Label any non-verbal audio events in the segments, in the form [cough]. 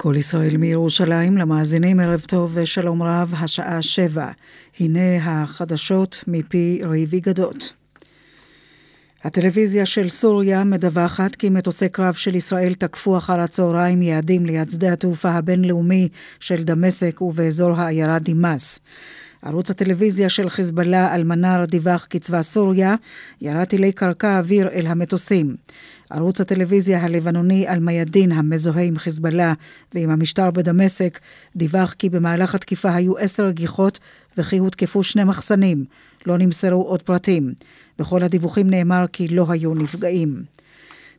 כל ישראל מירושלים, למאזינים ערב טוב ושלום רב, השעה שבע. הנה החדשות מפי ריבי גדות. הטלוויזיה של סוריה מדווחת כי מטוסי קרב של ישראל תקפו אחר הצהריים יעדים ליד שדה התעופה הבינלאומי של דמשק ובאזור העיירה דימאס. ערוץ הטלוויזיה של חיזבאללה אלמנאר דיווח כי צבא סוריה ירה טילי קרקע אוויר אל המטוסים. ערוץ הטלוויזיה הלבנוני אל-מיאדין המזוהה עם חיזבאללה ועם המשטר בדמשק דיווח כי במהלך התקיפה היו עשר רגיחות וכי הותקפו שני מחסנים. לא נמסרו עוד פרטים. בכל הדיווחים נאמר כי לא היו נפגעים.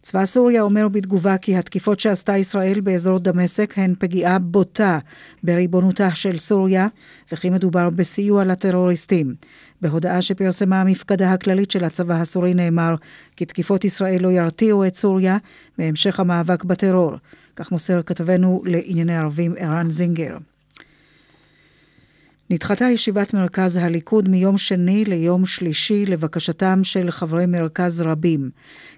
צבא סוריה אומר בתגובה כי התקיפות שעשתה ישראל באזור דמשק הן פגיעה בוטה בריבונותה של סוריה, וכי מדובר בסיוע לטרוריסטים. בהודעה שפרסמה המפקדה הכללית של הצבא הסורי נאמר כי תקיפות ישראל לא ירתיעו את סוריה בהמשך המאבק בטרור. כך מוסר כתבנו לענייני ערבים ערן זינגר. נדחתה ישיבת מרכז הליכוד מיום שני ליום שלישי לבקשתם של חברי מרכז רבים.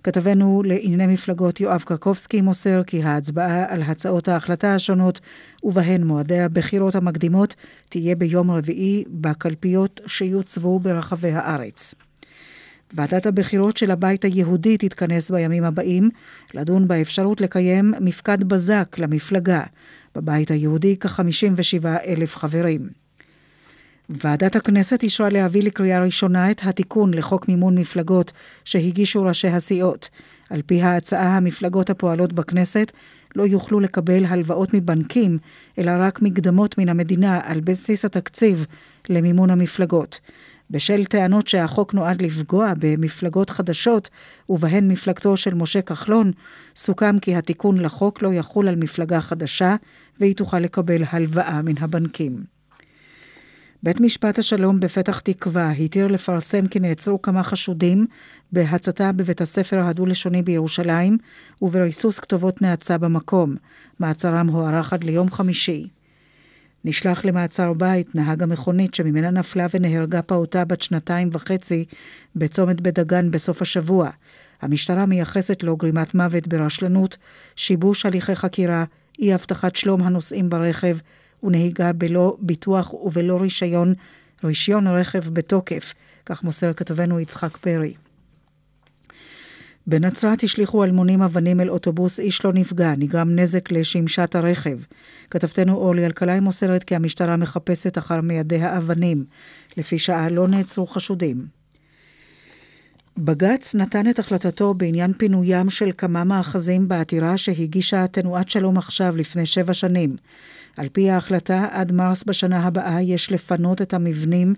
כתבנו לענייני מפלגות יואב קרקובסקי מוסר כי ההצבעה על הצעות ההחלטה השונות ובהן מועדי הבחירות המקדימות תהיה ביום רביעי בקלפיות שיוצבו ברחבי הארץ. ועדת הבחירות של הבית היהודי תתכנס בימים הבאים לדון באפשרות לקיים מפקד בזק למפלגה. בבית היהודי כ-57 אלף חברים. ועדת הכנסת אישרה להביא לקריאה ראשונה את התיקון לחוק מימון מפלגות שהגישו ראשי הסיעות. על פי ההצעה, המפלגות הפועלות בכנסת לא יוכלו לקבל הלוואות מבנקים, אלא רק מקדמות מן המדינה על בסיס התקציב למימון המפלגות. בשל טענות שהחוק נועד לפגוע במפלגות חדשות, ובהן מפלגתו של משה כחלון, סוכם כי התיקון לחוק לא יחול על מפלגה חדשה, והיא תוכל לקבל הלוואה מן הבנקים. בית משפט השלום בפתח תקווה התיר לפרסם כי נעצרו כמה חשודים בהצתה בבית הספר הדו-לשוני בירושלים ובריסוס כתובות נאצה במקום. מעצרם הוארך עד ליום חמישי. נשלח למעצר בית נהג המכונית שממנה נפלה ונהרגה פעוטה בת שנתיים וחצי בצומת בית דגן בסוף השבוע. המשטרה מייחסת לו גרימת מוות ברשלנות, שיבוש הליכי חקירה, אי הבטחת שלום הנוסעים ברכב ונהיגה בלא ביטוח ובלא רישיון, רישיון רכב בתוקף, כך מוסר כתבנו יצחק פרי. בנצרת השליכו אלמונים אבנים אל אוטובוס, איש לא נפגע, נגרם נזק לשמשת הרכב. כתבתנו אורלי אלקלעי מוסרת כי המשטרה מחפשת אחר מיידי האבנים. לפי שעה לא נעצרו חשודים. בג"ץ נתן את החלטתו בעניין פינוים של כמה מאחזים בעתירה שהגישה תנועת שלום עכשיו לפני שבע שנים. על פי ההחלטה, עד מרס בשנה הבאה יש לפנות את המבנים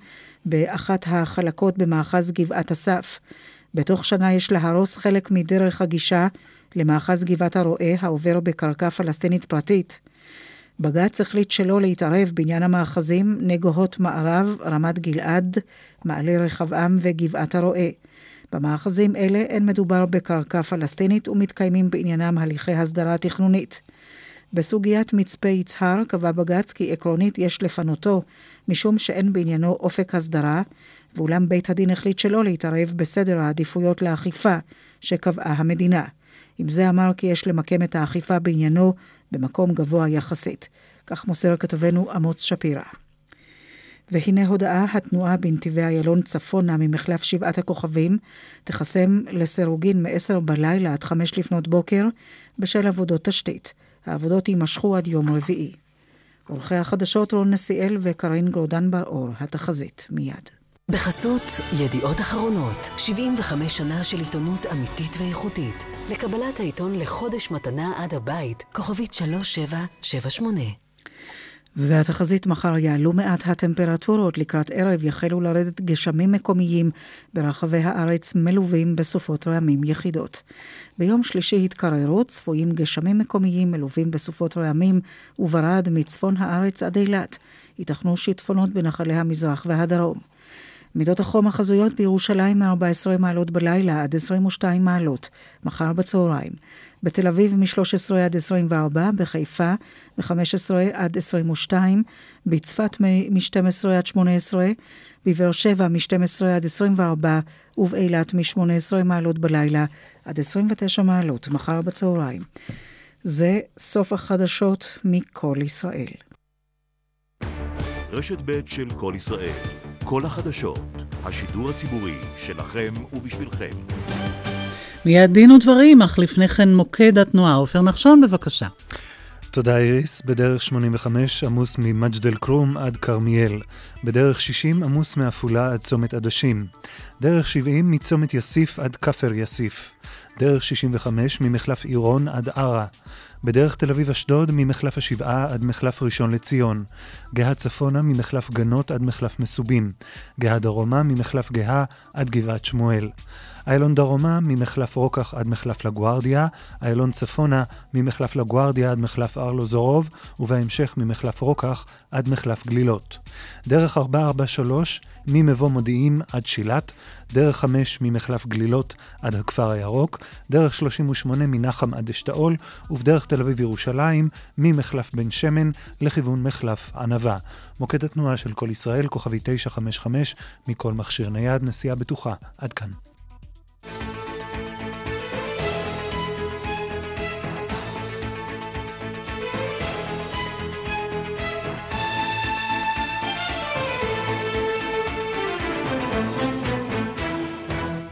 באחת החלקות במאחז גבעת אסף. בתוך שנה יש להרוס חלק מדרך הגישה למאחז גבעת הרועה העובר בקרקע פלסטינית פרטית. בג"ץ החליט שלא להתערב בעניין המאחזים נגוהות מערב, רמת גלעד, מעלה רחבעם וגבעת הרועה. במאחזים אלה אין מדובר בקרקע פלסטינית ומתקיימים בעניינם הליכי הסדרה תכנונית. בסוגיית מצפה יצהר קבע בג"ץ כי עקרונית יש לפנותו משום שאין בעניינו אופק הסדרה, ואולם בית הדין החליט שלא להתערב בסדר העדיפויות לאכיפה שקבעה המדינה. עם זה אמר כי יש למקם את האכיפה בעניינו במקום גבוה יחסית. כך מוסר כתבנו אמוץ שפירא. והנה הודעה, התנועה בנתיבי איילון צפונה ממחלף שבעת הכוכבים תחסם לסירוגין מ-10 בלילה עד 5 לפנות בוקר בשל עבודות תשתית. העבודות יימשכו עד יום רביעי. עורכי החדשות רון נסיאל וקרין גורדן בר-אור, התחזית, מיד. בחסות ידיעות אחרונות, 75 שנה של עיתונות אמיתית ואיכותית. לקבלת העיתון לחודש מתנה עד הבית, כוכבית 3778. והתחזית מחר יעלו מעט הטמפרטורות, לקראת ערב יחלו לרדת גשמים מקומיים ברחבי הארץ מלווים בסופות רעמים יחידות. ביום שלישי התקררו, צפויים גשמים מקומיים מלווים בסופות רעמים וברד מצפון הארץ עד אילת. ייתכנו שיטפונות בנחלי המזרח והדרום. מידות החום החזויות בירושלים מ-14 מעלות בלילה עד 22 מעלות, מחר בצהריים. בתל אביב מ-13 עד 24, בחיפה מ-15 עד 22, בצפת מ-12 עד 18, בבאר שבע מ-12 עד 24, ובאילת מ-18 מעלות בלילה עד 29 מעלות, מחר בצהריים. זה סוף החדשות מכל ישראל. רשת ב' של כל ישראל, כל החדשות, השידור הציבורי שלכם ובשבילכם. מיד דין ודברים, אך לפני כן מוקד התנועה. עופר נחשון, בבקשה. תודה איריס, בדרך 85 עמוס ממג'ד אל-כרום עד כרמיאל, בדרך 60 עמוס מעפולה עד צומת עדשים, דרך 70 מצומת יסיף עד כפר יסיף, דרך 65 ממחלף עירון עד ערה, בדרך תל אביב-אשדוד ממחלף השבעה עד מחלף ראשון לציון, גאה צפונה ממחלף גנות עד מחלף מסובים, גאה דרומה ממחלף גאה עד גבעת שמואל. איילון דרומה ממחלף רוקח עד מחלף לגוארדיה, איילון צפונה ממחלף לגוארדיה עד מחלף ארלוזורוב, ובהמשך ממחלף רוקח עד מחלף גלילות. דרך 443 ממבוא מודיעין עד שילת, דרך 5 ממחלף גלילות עד הכפר הירוק, דרך 38 מנחם עד אשתאול, ובדרך תל אביב-ירושלים ממחלף בן שמן לכיוון מחלף ענבה. מוקד התנועה של כל ישראל, כוכבי 955, מכל מכשיר נייד, נסיעה בטוחה. עד כאן.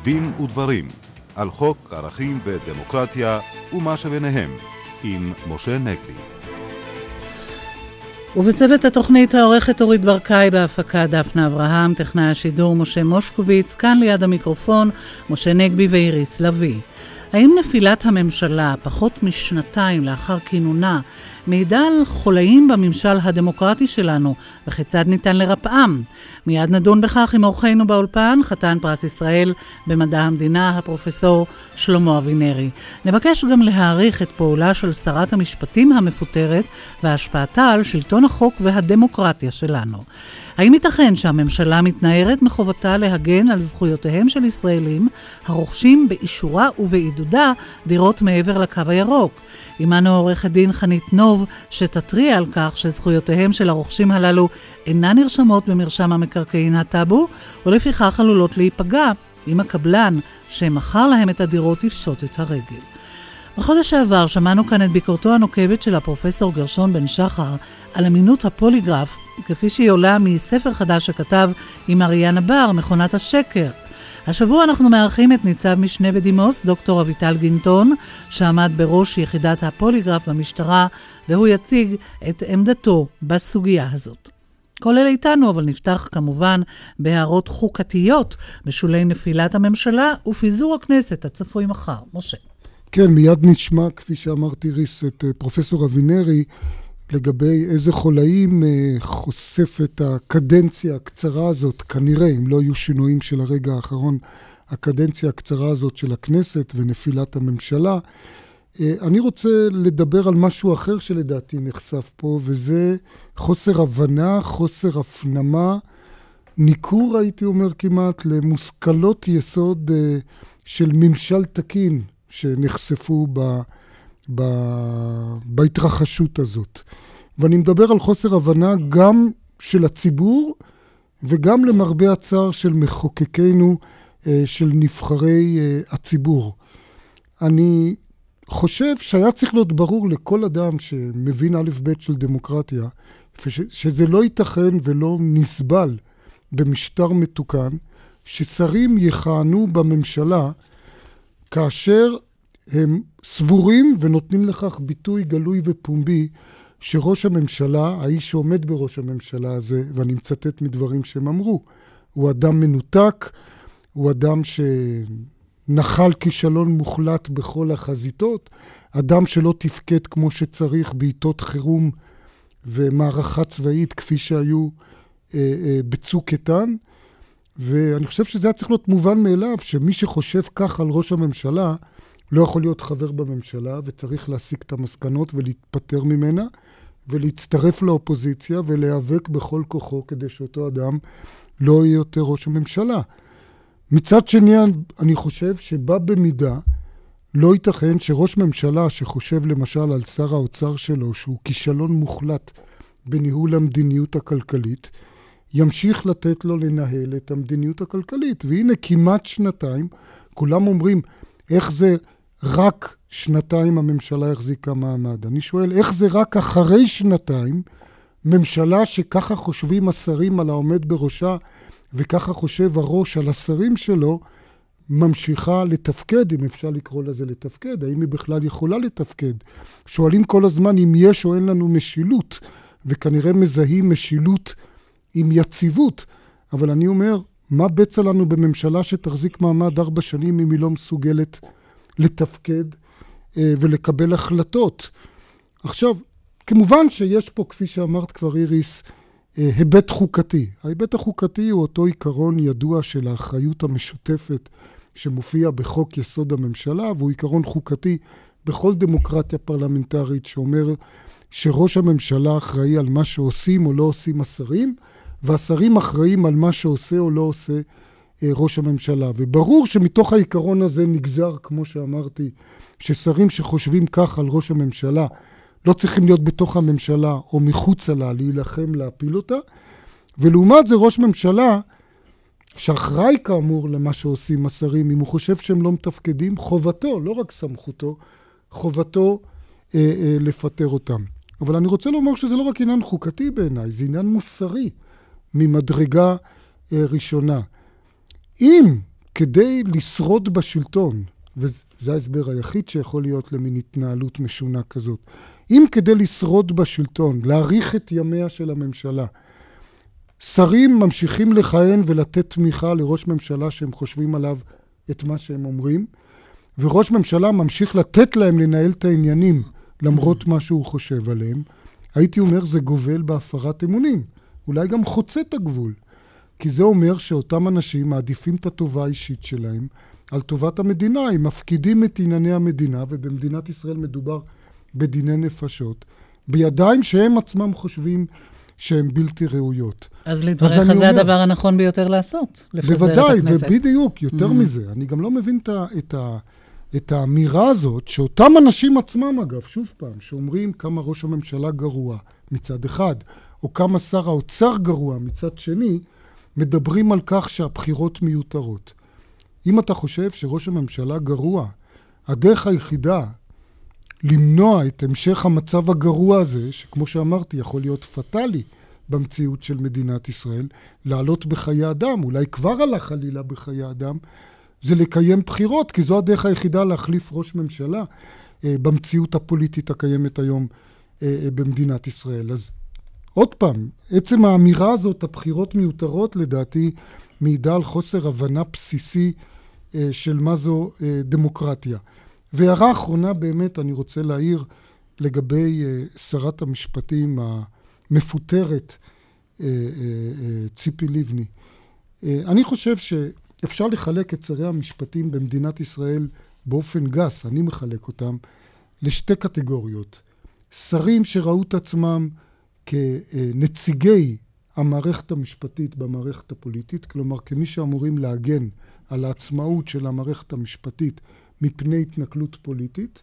דין ודברים על חוק ערכים ודמוקרטיה ומה שביניהם עם משה נגבי. ובצוות התוכנית העורכת אורית ברקאי בהפקה דפנה אברהם, טכנאי השידור משה מושקוביץ, כאן ליד המיקרופון משה נגבי ואיריס לביא. האם נפילת הממשלה, פחות משנתיים לאחר כינונה, מעידה על חולאים בממשל הדמוקרטי שלנו, וכיצד ניתן לרפאם? מיד נדון בכך עם אורחנו באולפן, חתן פרס ישראל במדע המדינה, הפרופסור שלמה אבינרי. נבקש גם להעריך את פעולה של שרת המשפטים המפוטרת והשפעתה על שלטון החוק והדמוקרטיה שלנו. האם ייתכן שהממשלה מתנערת מחובתה להגן על זכויותיהם של ישראלים הרוכשים באישורה ובעידודה דירות מעבר לקו הירוק? עמנו עורכת דין חנית נוב, שתתריע על כך שזכויותיהם של הרוכשים הללו אינן נרשמות במרשם המקרקעין הטאבו, ולפיכך עלולות להיפגע אם הקבלן שמכר להם את הדירות יפשוט את הרגל. בחודש שעבר שמענו כאן את ביקורתו הנוקבת של הפרופסור גרשון בן שחר על אמינות הפוליגרף, כפי שהיא עולה מספר חדש שכתב עם אריאנה בר, מכונת השקר. השבוע אנחנו מארחים את ניצב משנה בדימוס, דוקטור אביטל גינטון, שעמד בראש יחידת הפוליגרף במשטרה, והוא יציג את עמדתו בסוגיה הזאת. כל אלה איתנו, אבל נפתח כמובן בהערות חוקתיות בשולי נפילת הממשלה ופיזור הכנסת הצפוי מחר. משה. כן, מיד נשמע, כפי שאמרתי, ריס, את אה, פרופסור אבינרי, לגבי איזה חולאים אה, חושפת הקדנציה הקצרה הזאת, כנראה, אם לא יהיו שינויים של הרגע האחרון, הקדנציה הקצרה הזאת של הכנסת ונפילת הממשלה. אה, אני רוצה לדבר על משהו אחר שלדעתי נחשף פה, וזה חוסר הבנה, חוסר הפנמה, ניכור, הייתי אומר כמעט, למושכלות יסוד של ממשל תקין שנחשפו ב... ב... בהתרחשות הזאת. ואני מדבר על חוסר הבנה גם של הציבור וגם למרבה הצער של מחוקקינו, אה, של נבחרי אה, הציבור. אני חושב שהיה צריך להיות ברור לכל אדם שמבין א' ב' של דמוקרטיה, שזה לא ייתכן ולא נסבל במשטר מתוקן, ששרים יכהנו בממשלה כאשר הם סבורים ונותנים לכך ביטוי גלוי ופומבי שראש הממשלה, האיש שעומד בראש הממשלה הזה, ואני מצטט מדברים שהם אמרו, הוא אדם מנותק, הוא אדם שנחל כישלון מוחלט בכל החזיתות, אדם שלא תפקד כמו שצריך בעיתות חירום ומערכה צבאית כפי שהיו אה, אה, בצוק איתן. ואני חושב שזה היה צריך להיות מובן מאליו, שמי שחושב כך על ראש הממשלה, לא יכול להיות חבר בממשלה, וצריך להסיק את המסקנות ולהתפטר ממנה, ולהצטרף לאופוזיציה ולהיאבק בכל כוחו כדי שאותו אדם לא יהיה יותר ראש הממשלה. מצד שני, אני חושב שבא במידה לא ייתכן שראש ממשלה שחושב למשל על שר האוצר שלו, שהוא כישלון מוחלט בניהול המדיניות הכלכלית, ימשיך לתת לו לנהל את המדיניות הכלכלית. והנה כמעט שנתיים, כולם אומרים, איך זה רק שנתיים הממשלה החזיקה מעמד. אני שואל, איך זה רק אחרי שנתיים, ממשלה שככה חושבים השרים על העומד בראשה, וככה חושב הראש על השרים שלו, ממשיכה לתפקד, אם אפשר לקרוא לזה לתפקד, האם היא בכלל יכולה לתפקד. שואלים כל הזמן אם יש או אין לנו משילות, וכנראה מזהים משילות עם יציבות. אבל אני אומר, מה בצע לנו בממשלה שתחזיק מעמד ארבע שנים אם היא לא מסוגלת לתפקד אה, ולקבל החלטות? עכשיו, כמובן שיש פה, כפי שאמרת כבר איריס, אה, היבט חוקתי. ההיבט החוקתי הוא אותו עיקרון ידוע של האחריות המשותפת שמופיע בחוק יסוד הממשלה, והוא עיקרון חוקתי בכל דמוקרטיה פרלמנטרית שאומר שראש הממשלה אחראי על מה שעושים או לא עושים השרים, והשרים אחראים על מה שעושה או לא עושה ראש הממשלה. וברור שמתוך העיקרון הזה נגזר, כמו שאמרתי, ששרים שחושבים כך על ראש הממשלה לא צריכים להיות בתוך הממשלה או מחוצה לה, להילחם להפיל אותה. ולעומת זה ראש ממשלה שאחראי כאמור למה שעושים השרים, אם הוא חושב שהם לא מתפקדים, חובתו, לא רק סמכותו, חובתו אה, אה, לפטר אותם. אבל אני רוצה לומר שזה לא רק עניין חוקתי בעיניי, זה עניין מוסרי ממדרגה אה, ראשונה. אם כדי לשרוד בשלטון, וזה ההסבר היחיד שיכול להיות למין התנהלות משונה כזאת, אם כדי לשרוד בשלטון, להאריך את ימיה של הממשלה, שרים ממשיכים לכהן ולתת תמיכה לראש ממשלה שהם חושבים עליו את מה שהם אומרים, וראש ממשלה ממשיך לתת להם לנהל את העניינים למרות מה שהוא חושב עליהם, הייתי אומר זה גובל בהפרת אמונים. אולי גם חוצה את הגבול. כי זה אומר שאותם אנשים מעדיפים את הטובה האישית שלהם על טובת המדינה. הם מפקידים את ענייני המדינה, ובמדינת ישראל מדובר בדיני נפשות, בידיים שהם עצמם חושבים שהן בלתי ראויות. אז לדבריך זה אומר, הדבר הנכון ביותר לעשות, לפזר בוודאי, את הכנסת. בוודאי, ובדיוק, יותר mm-hmm. מזה. אני גם לא מבין את, ה, את, ה, את האמירה הזאת, שאותם אנשים עצמם, אגב, שוב פעם, שאומרים כמה ראש הממשלה גרוע מצד אחד, או כמה שר האוצר גרוע מצד שני, מדברים על כך שהבחירות מיותרות. אם אתה חושב שראש הממשלה גרוע, הדרך היחידה למנוע את המשך המצב הגרוע הזה, שכמו שאמרתי, יכול להיות פטאלי במציאות של מדינת ישראל, לעלות בחיי אדם, אולי כבר עלה חלילה בחיי אדם, זה לקיים בחירות, כי זו הדרך היחידה להחליף ראש ממשלה אה, במציאות הפוליטית הקיימת היום אה, אה, במדינת ישראל. אז עוד פעם, עצם האמירה הזאת, הבחירות מיותרות, לדעתי, מעידה על חוסר הבנה בסיסי אה, של מה זו אה, דמוקרטיה. והערה אחרונה באמת אני רוצה להעיר לגבי uh, שרת המשפטים המפוטרת uh, uh, uh, ציפי לבני. Uh, אני חושב שאפשר לחלק את שרי המשפטים במדינת ישראל באופן גס, אני מחלק אותם, לשתי קטגוריות. שרים שראו את עצמם כנציגי המערכת המשפטית במערכת הפוליטית, כלומר כמי שאמורים להגן על העצמאות של המערכת המשפטית מפני התנכלות פוליטית,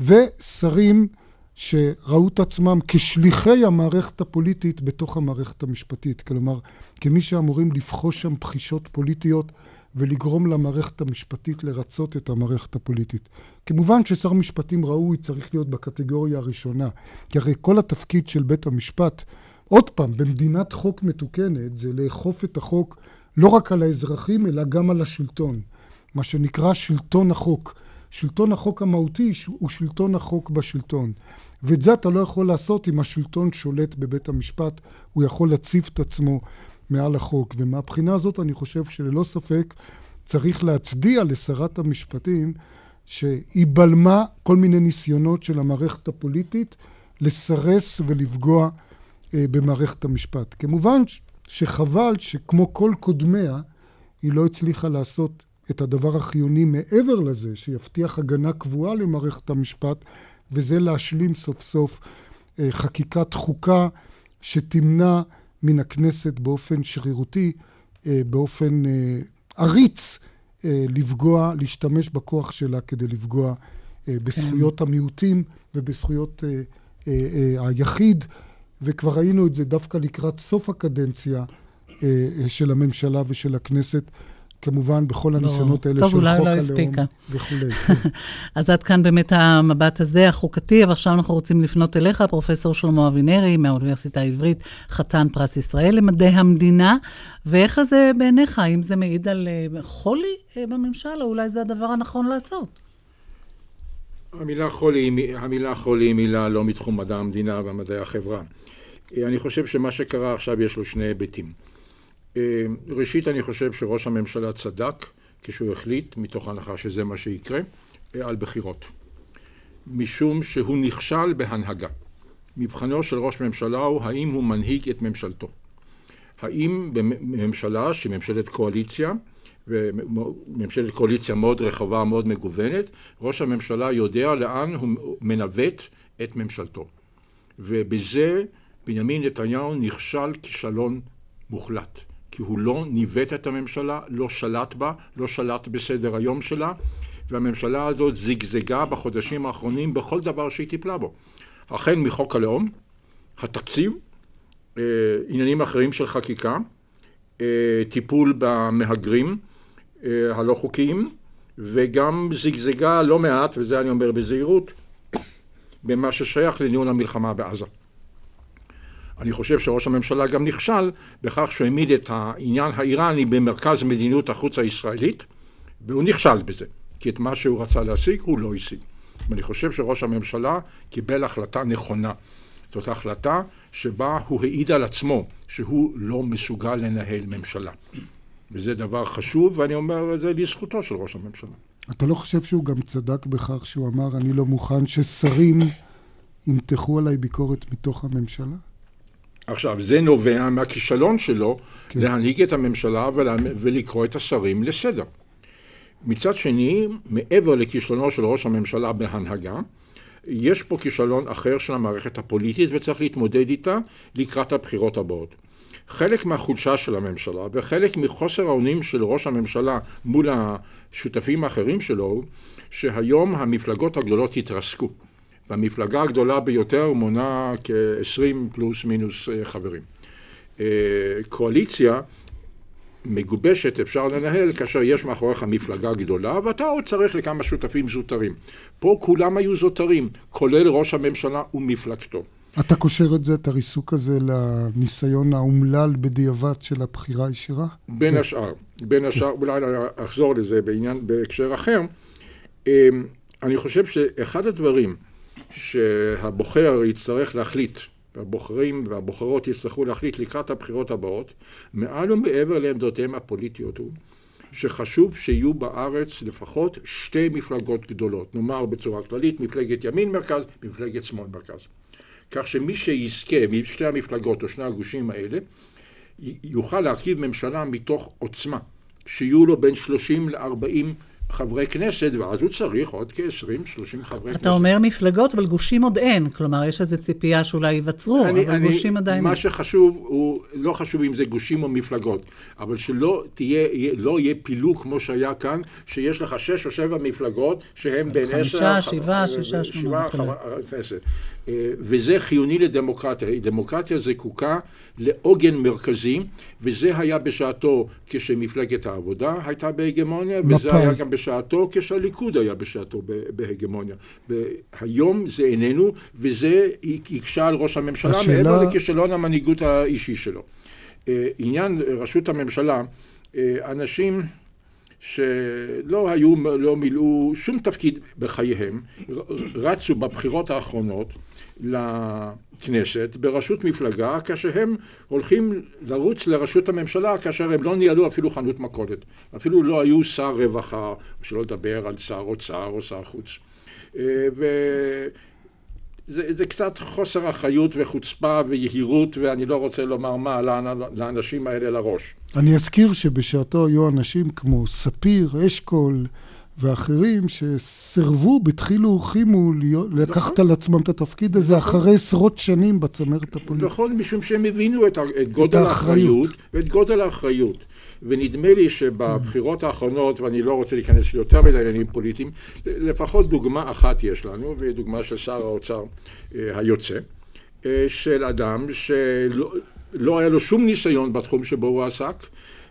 ושרים שראו את עצמם כשליחי המערכת הפוליטית בתוך המערכת המשפטית, כלומר, כמי שאמורים לבחוש שם בחישות פוליטיות ולגרום למערכת המשפטית לרצות את המערכת הפוליטית. כמובן ששר משפטים ראוי צריך להיות בקטגוריה הראשונה, כי הרי כל התפקיד של בית המשפט, עוד פעם, במדינת חוק מתוקנת, זה לאכוף את החוק לא רק על האזרחים, אלא גם על השלטון. מה שנקרא שלטון החוק. שלטון החוק המהותי הוא שלטון החוק בשלטון. ואת זה אתה לא יכול לעשות אם השלטון שולט בבית המשפט, הוא יכול להציב את עצמו מעל החוק. ומהבחינה הזאת אני חושב שללא ספק צריך להצדיע לשרת המשפטים שהיא בלמה כל מיני ניסיונות של המערכת הפוליטית לסרס ולפגוע אה, במערכת המשפט. כמובן שחבל שכמו כל קודמיה, היא לא הצליחה לעשות את הדבר החיוני מעבר לזה, שיבטיח הגנה קבועה למערכת המשפט, וזה להשלים סוף סוף אה, חקיקת חוקה שתמנע מן הכנסת באופן שרירותי, אה, באופן אה, עריץ, לפגוע, להשתמש בכוח שלה כדי לפגוע בזכויות כן. המיעוטים ובזכויות היחיד, וכבר ראינו את זה דווקא לקראת סוף הקדנציה של הממשלה ושל הכנסת. כמובן בכל הניסיונות האלה טוב, של אולי חוק לא הלאום הספיקה. וכולי. [laughs] כן. אז עד כאן באמת המבט הזה, החוקתי, אבל עכשיו אנחנו רוצים לפנות אליך, פרופסור שלמה אבינרי מהאוניברסיטה העברית, חתן פרס ישראל למדעי המדינה, ואיך זה בעיניך, האם זה מעיד על אה, חולי אה, בממשל, או אולי זה הדבר הנכון לעשות? המילה חולי, המילה חולי היא מילה לא מתחום מדע המדינה ומדעי החברה. אה, אני חושב שמה שקרה עכשיו יש לו שני היבטים. אה, ראשית, אני חושב שראש הממשלה צדק כשהוא החליט, מתוך הנחה שזה מה שיקרה, אה, על בחירות. משום שהוא נכשל בהנהגה. מבחנו של ראש ממשלה הוא האם הוא מנהיג את ממשלתו. האם בממשלה שהיא ממשלת קואליציה, וממשלת קואליציה מאוד רחבה, מאוד מגוונת, ראש הממשלה יודע לאן הוא מנווט את ממשלתו. ובזה בנימין נתניהו נכשל כישלון מוחלט. כי הוא לא ניווט את הממשלה, לא שלט בה, לא שלט בסדר היום שלה, והממשלה הזאת זיגזגה בחודשים האחרונים בכל דבר שהיא טיפלה בו. החל מחוק הלאום, התקציב, אה, עניינים אחרים של חקיקה, אה, טיפול במהגרים אה, הלא חוקיים, וגם זיגזגה לא מעט, וזה אני אומר בזהירות, במה ששייך לניהול המלחמה בעזה. אני חושב שראש הממשלה גם נכשל בכך שהוא העמיד את העניין האיראני במרכז מדיניות החוץ הישראלית, והוא נכשל בזה, כי את מה שהוא רצה להשיג הוא לא השיג. ואני חושב שראש הממשלה קיבל החלטה נכונה. זאת החלטה שבה הוא העיד על עצמו שהוא לא מסוגל לנהל ממשלה. וזה דבר חשוב, ואני אומר את זה לזכותו של ראש הממשלה. אתה לא חושב שהוא גם צדק בכך שהוא אמר, אני לא מוכן ששרים ימתחו עליי ביקורת מתוך הממשלה? עכשיו, זה נובע מהכישלון שלו כן. להנהיג את הממשלה ולה, ולקרוא את השרים לסדר. מצד שני, מעבר לכישלונו של ראש הממשלה בהנהגה, יש פה כישלון אחר של המערכת הפוליטית וצריך להתמודד איתה לקראת הבחירות הבאות. חלק מהחולשה של הממשלה וחלק מחוסר האונים של ראש הממשלה מול השותפים האחרים שלו שהיום המפלגות הגדולות התרסקו. והמפלגה הגדולה ביותר מונה כ-20 פלוס מינוס אה, חברים. אה, קואליציה מגובשת אפשר לנהל כאשר יש מאחוריך מפלגה גדולה ואתה עוד צריך לכמה שותפים זוטרים. פה כולם היו זוטרים, כולל ראש הממשלה ומפלגתו. אתה קושר את זה, את הריסוק הזה, לניסיון האומלל בדיעבד של הבחירה הישירה? בין השאר, בין השאר, אולי אני אחזור לזה בעניין, בהקשר אחר. אמ, אני חושב שאחד הדברים שהבוחר יצטרך להחליט, והבוחרים והבוחרות יצטרכו להחליט לקראת הבחירות הבאות, מעל ומעבר לעמדותיהם הפוליטיות הוא שחשוב שיהיו בארץ לפחות שתי מפלגות גדולות, נאמר בצורה כללית, מפלגת ימין מרכז, מפלגת שמאל מרכז. כך שמי שיזכה משתי המפלגות או שני הגושים האלה, יוכל להרכיב ממשלה מתוך עוצמה, שיהיו לו בין 30 ל-40 חברי כנסת, ואז הוא צריך עוד כ-20-30 חברי כנסת. אתה אומר מפלגות, אבל גושים עוד אין. כלומר, יש איזו ציפייה שאולי ייווצרו, אני, אבל אני, גושים עדיין מה. שחשוב הוא, לא חשוב אם זה גושים או מפלגות, אבל שלא תהיה, לא יהיה פילוג כמו שהיה כאן, שיש לך שש או שבע מפלגות שהן בין עשר... חמישה, שבעה, שישה, שמונה שבעה. חברי כנסת. וזה חיוני לדמוקרטיה. דמוקרטיה זקוקה לעוגן מרכזי, וזה היה בשעתו כשמפלגת העבודה הייתה בהגמוניה, וזה מפא"י. היה גם בשעתו כשהליכוד היה בשעתו בהגמוניה. והיום זה איננו, וזה הקשה על ראש הממשלה השאלה- מעבר לכישלון המנהיגות האישי שלו. אה, עניין ראשות הממשלה, אה, אנשים שלא היו, לא מילאו שום תפקיד בחייהם, רצו בבחירות האחרונות לכנסת בראשות מפלגה, כאשר הם הולכים לרוץ לראשות הממשלה, כאשר הם לא ניהלו אפילו חנות מכולת. אפילו לא היו שר רווחה, שלא לדבר על שר אוצר או שר חוץ. אה, וזה זה קצת חוסר אחריות וחוצפה ויהירות, ואני לא רוצה לומר מה לאנ- לאנשים האלה לראש. אני אזכיר שבשעתו היו אנשים כמו ספיר, אשכול ואחרים שסירבו, בדחילו ורחימו להיות- לקחת על עצמם את התפקיד הזה נכון. אחרי עשרות שנים בצמרת הפוליטית. נכון, משום שהם הבינו את, את גודל האחריות. האחריות ואת גודל האחריות. ונדמה לי שבבחירות האחרונות, ואני לא רוצה להיכנס ליותר מדי לעניינים פוליטיים, לפחות דוגמה אחת יש לנו, והיא דוגמה של שר האוצר אה, היוצא, אה, של אדם שלא לא היה לו שום ניסיון בתחום שבו הוא עסק,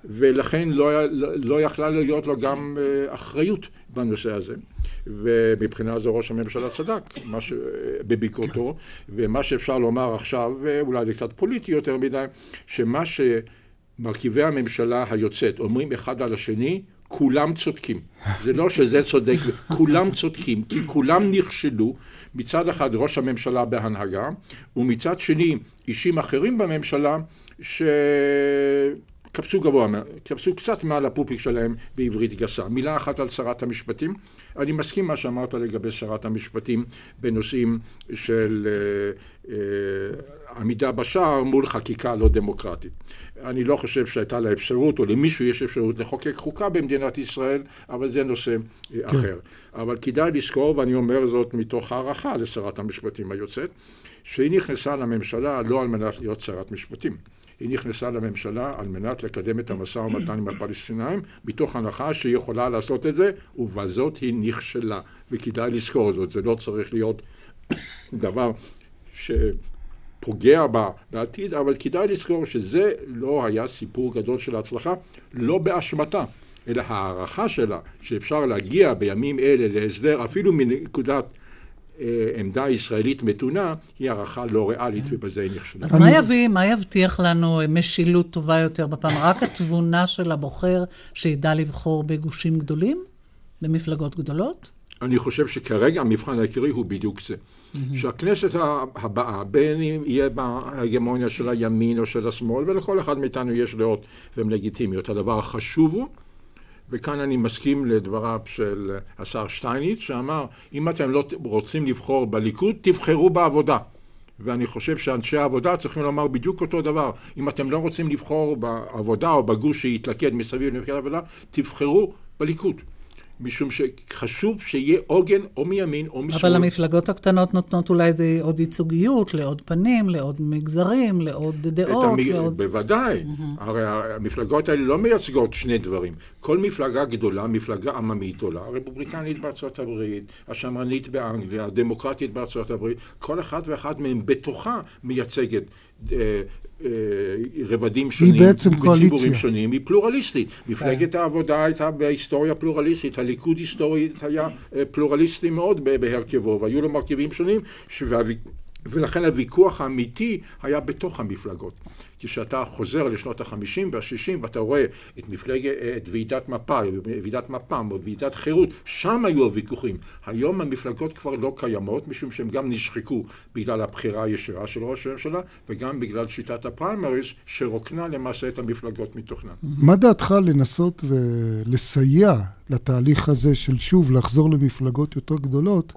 ולכן לא, לא, לא יכלה להיות לו גם אה, אחריות בנושא הזה. ומבחינה זו ראש הממשלה צדק ש... בביקורתו, ומה שאפשר לומר עכשיו, אולי זה קצת פוליטי יותר מדי, שמה שמרכיבי הממשלה היוצאת אומרים אחד על השני, כולם צודקים. זה לא שזה צודק, כולם צודקים, כי כולם נכשלו, מצד אחד ראש הממשלה בהנהגה, ומצד שני אישים אחרים בממשלה ש... קפצו גבוה, קפצו קצת מעל הפופיק שלהם בעברית גסה. מילה אחת על שרת המשפטים. אני מסכים מה שאמרת לגבי שרת המשפטים בנושאים של uh, uh, עמידה בשער מול חקיקה לא דמוקרטית. אני לא חושב שהייתה לה אפשרות, או למישהו יש אפשרות לחוקק חוקה במדינת ישראל, אבל זה נושא uh, כן. אחר. אבל כדאי לזכור, ואני אומר זאת מתוך הערכה לשרת המשפטים היוצאת, שהיא נכנסה לממשלה לא על מנת להיות שרת משפטים. היא נכנסה לממשלה על מנת לקדם את המשא ומתן עם הפלסטינאים, מתוך הנחה שהיא יכולה לעשות את זה, ובזאת היא נכשלה. וכדאי לזכור זאת, זה לא צריך להיות דבר שפוגע בה בעתיד, אבל כדאי לזכור שזה לא היה סיפור גדול של הצלחה, לא באשמתה. אלא הערכה שלה שאפשר להגיע בימים אלה להסדר אפילו מנקודת עמדה ישראלית מתונה, היא הערכה לא ריאלית, ובזה היא נכשלה. אז מה יביא, מה יבטיח לנו משילות טובה יותר בפעם? רק התבונה של הבוחר שידע לבחור בגושים גדולים? במפלגות גדולות? אני חושב שכרגע המבחן העיקרי הוא בדיוק זה. שהכנסת הבאה, בין אם יהיה בהגמוניה של הימין או של השמאל, ולכל אחד מאיתנו יש דעות והן לגיטימיות. הדבר החשוב הוא וכאן אני מסכים לדבריו של השר שטייניץ, שאמר, אם אתם לא רוצים לבחור בליכוד, תבחרו בעבודה. ואני חושב שאנשי העבודה צריכים לומר בדיוק אותו דבר. אם אתם לא רוצים לבחור בעבודה או בגוש שיתלכד מסביב למפלגת העבודה, תבחרו בליכוד. משום שחשוב שיהיה עוגן או מימין או משמאל. אבל המפלגות הקטנות נותנות אולי איזה עוד ייצוגיות לעוד פנים, לעוד מגזרים, לעוד דעות. המ... לעוד... בוודאי. Mm-hmm. הרי המפלגות האלה לא מייצגות שני דברים. כל מפלגה גדולה, מפלגה עממית גדולה, הרפובליקנית בארצות הברית, השמרנית באנגליה, הדמוקרטית בארצות הברית, כל אחת ואחת מהן בתוכה מייצגת אה, רבדים שונים, היא בעצם קואליציה. שונים, היא פלורליסטית. מפלגת כן. העבודה הייתה בהיסטוריה פלורליסטית, הליכוד היסטורית היה אה, פלורליסטי מאוד בהרכבו, והיו לו מרכיבים שונים, ולכן הוויכוח האמיתי היה בתוך המפלגות. כשאתה חוזר לשנות החמישים והשישים ואתה רואה את מפלגת, את ועידת מפא"י, ועידת מפ"ם או ועידת חירות, שם היו הוויכוחים. היום המפלגות כבר לא קיימות, משום שהן גם נשחקו בגלל הבחירה הישירה של ראש הממשלה, וגם בגלל שיטת הפריימריז, שרוקנה למעשה את המפלגות מתוכנן. מה דעתך לנסות ולסייע לתהליך הזה של שוב לחזור למפלגות יותר גדולות?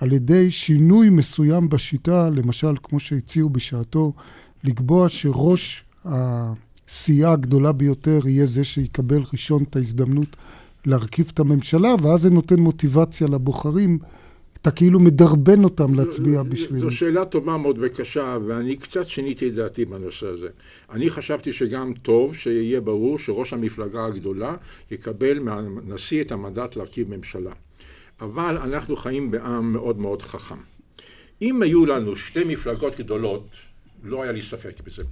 על ידי שינוי מסוים בשיטה, למשל, כמו שהציעו בשעתו, לקבוע שראש הסיעה הגדולה ביותר יהיה זה שיקבל ראשון את ההזדמנות להרכיב את הממשלה, ואז זה נותן מוטיבציה לבוחרים. אתה כאילו מדרבן אותם להצביע בשביל... זו שאלה טובה מאוד וקשה, ואני קצת שיניתי את דעתי בנושא הזה. אני חשבתי שגם טוב שיהיה ברור שראש המפלגה הגדולה יקבל מהנשיא את המנדט להרכיב ממשלה. אבל אנחנו חיים בעם מאוד מאוד חכם. אם היו לנו שתי מפלגות גדולות, לא היה לי ספק בזה.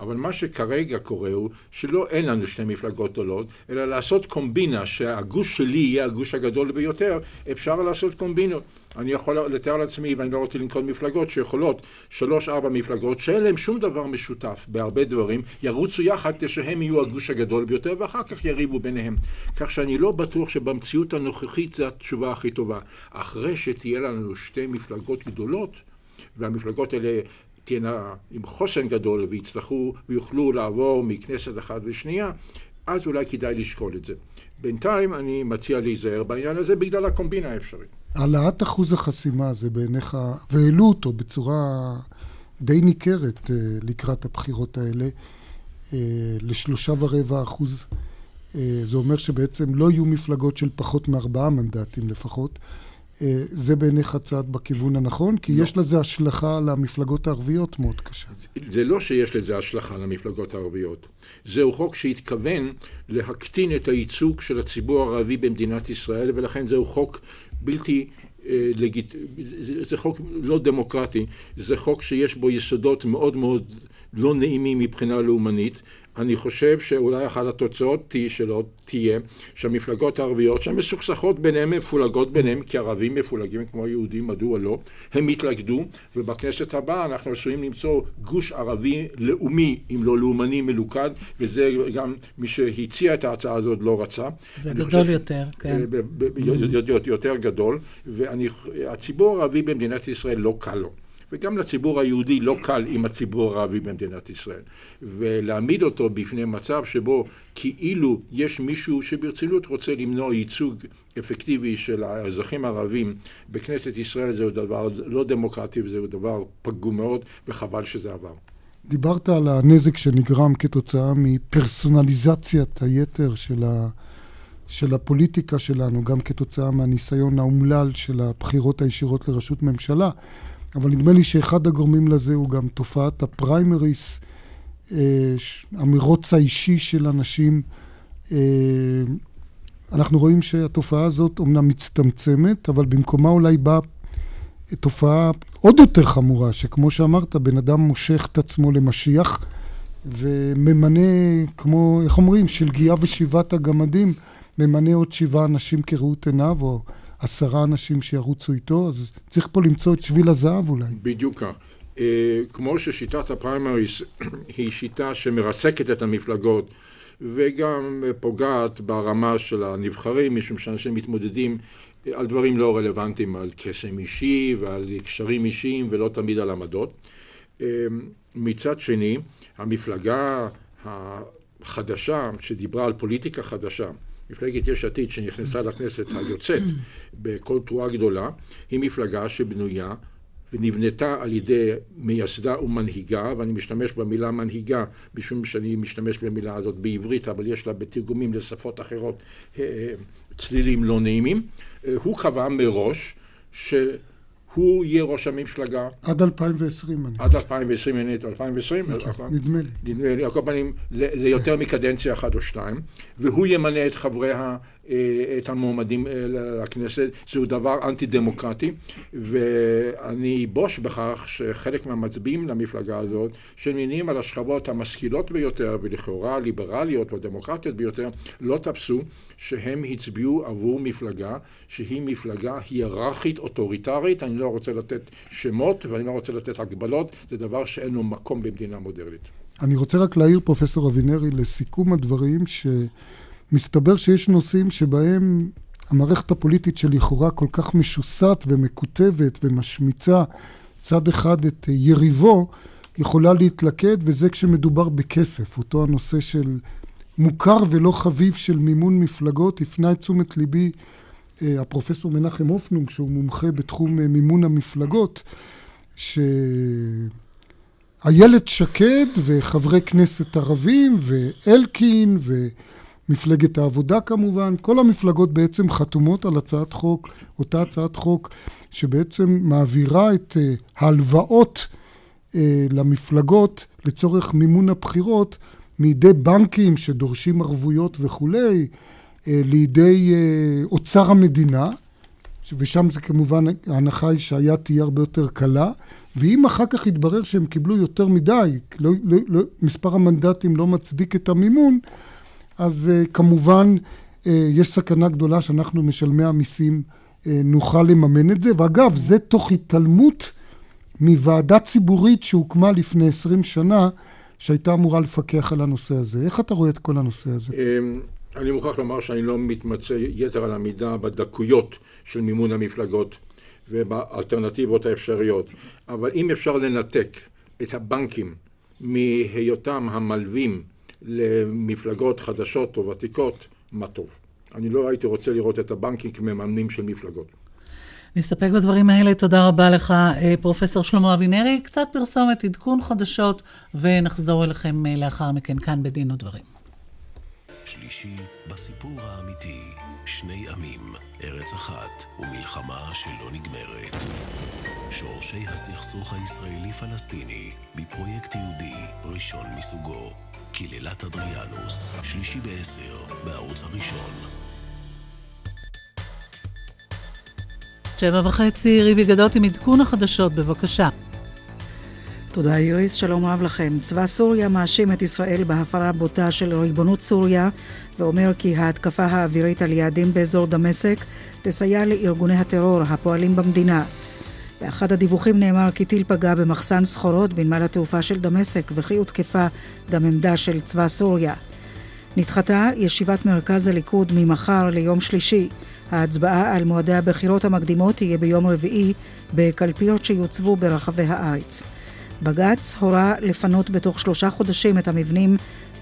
אבל מה שכרגע קורה הוא שלא אין לנו שתי מפלגות גדולות, אלא לעשות קומבינה שהגוש שלי יהיה הגוש הגדול ביותר, אפשר לעשות קומבינות. אני יכול לתאר לעצמי, ואני לא רוצה לנקוט מפלגות, שיכולות שלוש ארבע מפלגות שאין להן שום דבר משותף בהרבה דברים, ירוצו יחד כשהם יהיו הגוש הגדול ביותר, ואחר כך יריבו ביניהם. כך שאני לא בטוח שבמציאות הנוכחית זו התשובה הכי טובה. אחרי שתהיה לנו שתי מפלגות גדולות, והמפלגות האלה תהיינה עם חוסן גדול ויצטרכו ויוכלו לעבור מכנסת אחת לשנייה, אז אולי כדאי לשקול את זה. בינתיים אני מציע להיזהר בעניין הזה בגלל הקומבינה האפשרית. העלאת אחוז החסימה הזה בעיניך, והעלו אותו בצורה די ניכרת אה, לקראת הבחירות האלה, אה, לשלושה ורבע אחוז. אה, זה אומר שבעצם לא יהיו מפלגות של פחות מארבעה מנדטים לפחות. אה, זה בעיניך צעד בכיוון הנכון? כי לא. יש לזה השלכה על המפלגות הערביות מאוד קשה. זה לא שיש לזה השלכה על המפלגות הערביות. זהו חוק שהתכוון להקטין את הייצוג של הציבור הערבי במדינת ישראל, ולכן זהו חוק בלתי אה, לגיט... זה, זה חוק לא דמוקרטי, זה חוק שיש בו יסודות מאוד מאוד לא נעימים מבחינה לאומנית, אני חושב שאולי אחת התוצאות שלא תהיה שהמפלגות הערביות שהן מסוכסכות ביניהן, מפולגות ביניהן, כי ערבים מפולגים כמו יהודים, מדוע לא, הם יתלכדו, ובכנסת הבאה אנחנו עשויים למצוא גוש ערבי לאומי, אם לא לאומני מלוכד, וזה גם מי שהציע את ההצעה הזאת לא רצה. וגדול יותר, כן. יותר גדול, והציבור הערבי במדינת ישראל לא קל לו. וגם לציבור היהודי לא קל עם הציבור הערבי במדינת ישראל. ולהעמיד אותו בפני מצב שבו כאילו יש מישהו שברצינות רוצה למנוע ייצוג אפקטיבי של האזרחים הערבים בכנסת ישראל זהו דבר לא דמוקרטי וזהו דבר פגום מאוד וחבל שזה עבר. דיברת על הנזק שנגרם כתוצאה מפרסונליזציית היתר של, ה... של הפוליטיקה שלנו, גם כתוצאה מהניסיון האומלל של הבחירות הישירות לראשות ממשלה. אבל נדמה לי שאחד הגורמים לזה הוא גם תופעת הפריימריס, אה, המרוץ האישי של אנשים. אה, אנחנו רואים שהתופעה הזאת אומנם מצטמצמת, אבל במקומה אולי באה תופעה עוד יותר חמורה, שכמו שאמרת, בן אדם מושך את עצמו למשיח וממנה, כמו, איך אומרים, שלגיה ושבעת הגמדים, ממנה עוד שבעה אנשים כראות עיניו, או עשרה אנשים שירוצו איתו, אז צריך פה למצוא את שביל הזהב אולי. בדיוק כך. Uh, כמו ששיטת הפריימריס [clears throat] היא שיטה שמרסקת את המפלגות וגם פוגעת ברמה של הנבחרים, משום שאנשים מתמודדים על דברים לא רלוונטיים, על קסם אישי ועל קשרים אישיים ולא תמיד על עמדות. Uh, מצד שני, המפלגה החדשה שדיברה על פוליטיקה חדשה מפלגת יש עתיד שנכנסה לכנסת היוצאת בכל תרועה גדולה, היא מפלגה שבנויה ונבנתה על ידי מייסדה ומנהיגה, ואני משתמש במילה מנהיגה משום שאני משתמש במילה הזאת בעברית, אבל יש לה בתרגומים לשפות אחרות אה, אה, צלילים לא נעימים. אה, הוא קבע מראש ש... הוא יהיה ראש המפלגה. עד 2020, אני חושב. עד 2020, אני 2020? נדמה לי. נדמה לי, על כל פנים, ליותר מקדנציה אחת או שתיים, והוא ימנה את חברי ה... אה, את המועמדים אה, לכנסת, זהו דבר אנטי דמוקרטי ואני בוש בכך שחלק מהמצביעים למפלגה הזאת שנמנים על השכבות המשכילות ביותר ולכאורה הליברליות או הדמוקרטיות ביותר לא תפסו שהם הצביעו עבור מפלגה שהיא מפלגה היררכית אוטוריטרית, אני לא רוצה לתת שמות ואני לא רוצה לתת הגבלות, זה דבר שאין לו מקום במדינה מודרנית. אני רוצה רק להעיר פרופסור אבינרי לסיכום הדברים ש... מסתבר שיש נושאים שבהם המערכת הפוליטית שלכאורה כל כך משוסעת ומקוטבת ומשמיצה צד אחד את יריבו, יכולה להתלכד, וזה כשמדובר בכסף. אותו הנושא של מוכר ולא חביב של מימון מפלגות, הפנה את תשומת ליבי אה, הפרופסור מנחם הופנונג, שהוא מומחה בתחום אה, מימון המפלגות, שאיילת שקד וחברי כנסת ערבים ואלקין ו... מפלגת העבודה כמובן, כל המפלגות בעצם חתומות על הצעת חוק, אותה הצעת חוק שבעצם מעבירה את אה, ההלוואות אה, למפלגות לצורך מימון הבחירות מידי בנקים שדורשים ערבויות וכולי, אה, לידי אוצר המדינה, ושם זה כמובן, ההנחה היא שהיד תהיה הרבה יותר קלה, ואם אחר כך יתברר שהם קיבלו יותר מדי, לא, לא, לא, מספר המנדטים לא מצדיק את המימון, אז uh, כמובן uh, יש סכנה גדולה שאנחנו משלמי המיסים uh, נוכל לממן את זה, ואגב, זה תוך התעלמות מוועדה ציבורית שהוקמה לפני 20 שנה, שהייתה אמורה לפקח על הנושא הזה. איך אתה רואה את כל הנושא הזה? אמ, אני מוכרח לומר שאני לא מתמצא יתר על המידה בדקויות של מימון המפלגות ובאלטרנטיבות האפשריות, אבל אם אפשר לנתק את הבנקים מהיותם המלווים למפלגות חדשות או ותיקות, מה טוב. אני לא הייתי רוצה לראות את הבנקים כמממנים של מפלגות. נסתפק בדברים האלה. תודה רבה לך, אה, פרופסור שלמה אבינרי. קצת פרסומת, עדכון חדשות, ונחזור אליכם אה, לאחר מכן כאן בדין ודברים. שלישי בסיפור האמיתי, שני עמים, ארץ אחת ומלחמה שלא נגמרת. שורשי הסכסוך הישראלי-פלסטיני בפרויקט יהודי ראשון מסוגו. קללת אדריאנוס, שלישי בעשר, בערוץ הראשון. שבע וחצי, ריבי גדות עם עדכון החדשות, בבקשה. תודה איריס, שלום רב לכם. צבא סוריה מאשים את ישראל בהפרה בוטה של ריבונות סוריה ואומר כי ההתקפה האווירית על יעדים באזור דמשק תסייע לארגוני הטרור הפועלים במדינה. באחד הדיווחים נאמר כי טיל פגע במחסן סחורות בנמל התעופה של דמשק וכי הותקפה גם עמדה של צבא סוריה. נדחתה ישיבת מרכז הליכוד ממחר ליום שלישי. ההצבעה על מועדי הבחירות המקדימות תהיה ביום רביעי בקלפיות שיוצבו ברחבי הארץ. בג"ץ הורה לפנות בתוך שלושה חודשים את המבנים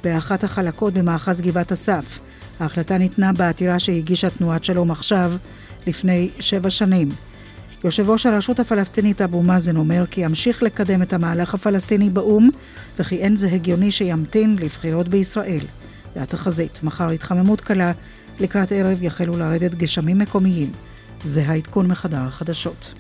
באחת החלקות במאחז גבעת אסף. ההחלטה ניתנה בעתירה שהגישה תנועת שלום עכשיו לפני שבע שנים. יושב ראש הרשות הפלסטינית אבו מאזן אומר כי ימשיך לקדם את המהלך הפלסטיני באו"ם וכי אין זה הגיוני שימתין לבחירות בישראל. והתחזית, מחר התחממות קלה, לקראת ערב יחלו לרדת גשמים מקומיים. זה העדכון מחדר החדשות.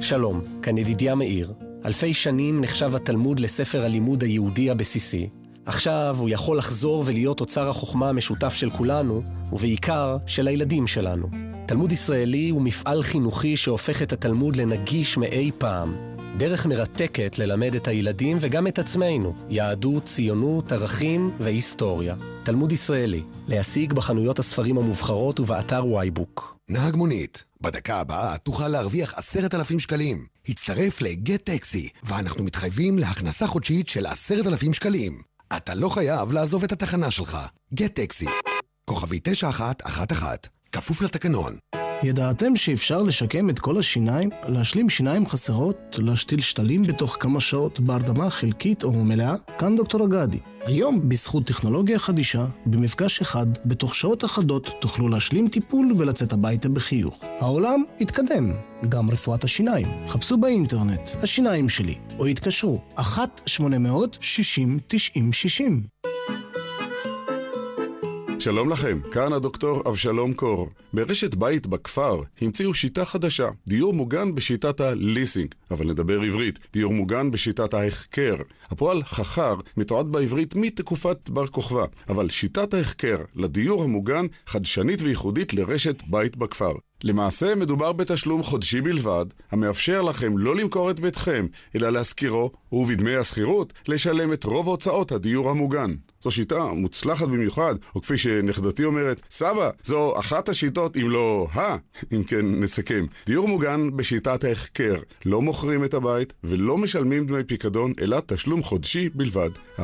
שלום, כאן ידידיה מאיר. אלפי שנים נחשב התלמוד לספר הלימוד היהודי הבסיסי. עכשיו הוא יכול לחזור ולהיות אוצר החוכמה המשותף של כולנו, ובעיקר של הילדים שלנו. תלמוד ישראלי הוא מפעל חינוכי שהופך את התלמוד לנגיש מאי פעם. דרך מרתקת ללמד את הילדים וגם את עצמנו, יהדות, ציונות, ערכים והיסטוריה. תלמוד ישראלי, להשיג בחנויות הספרים המובחרות ובאתר וייבוק. נהג מונית, בדקה הבאה תוכל להרוויח עשרת אלפים שקלים. הצטרף לגט טקסי, ואנחנו מתחייבים להכנסה חודשית של עשרת אלפים שקלים. אתה לא חייב לעזוב את התחנה שלך. גט טקסי, כוכבי 9111, כפוף לתקנון. ידעתם שאפשר לשקם את כל השיניים, להשלים שיניים חסרות, להשתיל שתלים בתוך כמה שעות בהרדמה חלקית או מלאה? כאן דוקטור אגדי. היום, בזכות טכנולוגיה חדישה, במפגש אחד, בתוך שעות אחדות, תוכלו להשלים טיפול ולצאת הביתה בחיוך. העולם התקדם, גם רפואת השיניים. חפשו באינטרנט, השיניים שלי, או התקשרו, 1-800-60-90-60. שלום לכם, כאן הדוקטור אבשלום קור. ברשת בית בכפר המציאו שיטה חדשה, דיור מוגן בשיטת הליסינג, אבל נדבר עברית, דיור מוגן בשיטת ההחקר. הפועל חכר מתועד בעברית מתקופת בר כוכבא, אבל שיטת ההחקר לדיור המוגן חדשנית וייחודית לרשת בית בכפר. למעשה מדובר בתשלום חודשי בלבד, המאפשר לכם לא למכור את ביתכם, אלא להשכירו, ובדמי השכירות, לשלם את רוב הוצאות הדיור המוגן. זו שיטה מוצלחת במיוחד, או כפי שנכדתי אומרת, סבא, זו אחת השיטות, אם לא ה... אם כן, נסכם. דיור מוגן בשיטת ההחקר. לא מוכרים את הבית ולא משלמים דמי פיקדון, אלא תשלום חודשי בלבד. 1-830-70-70.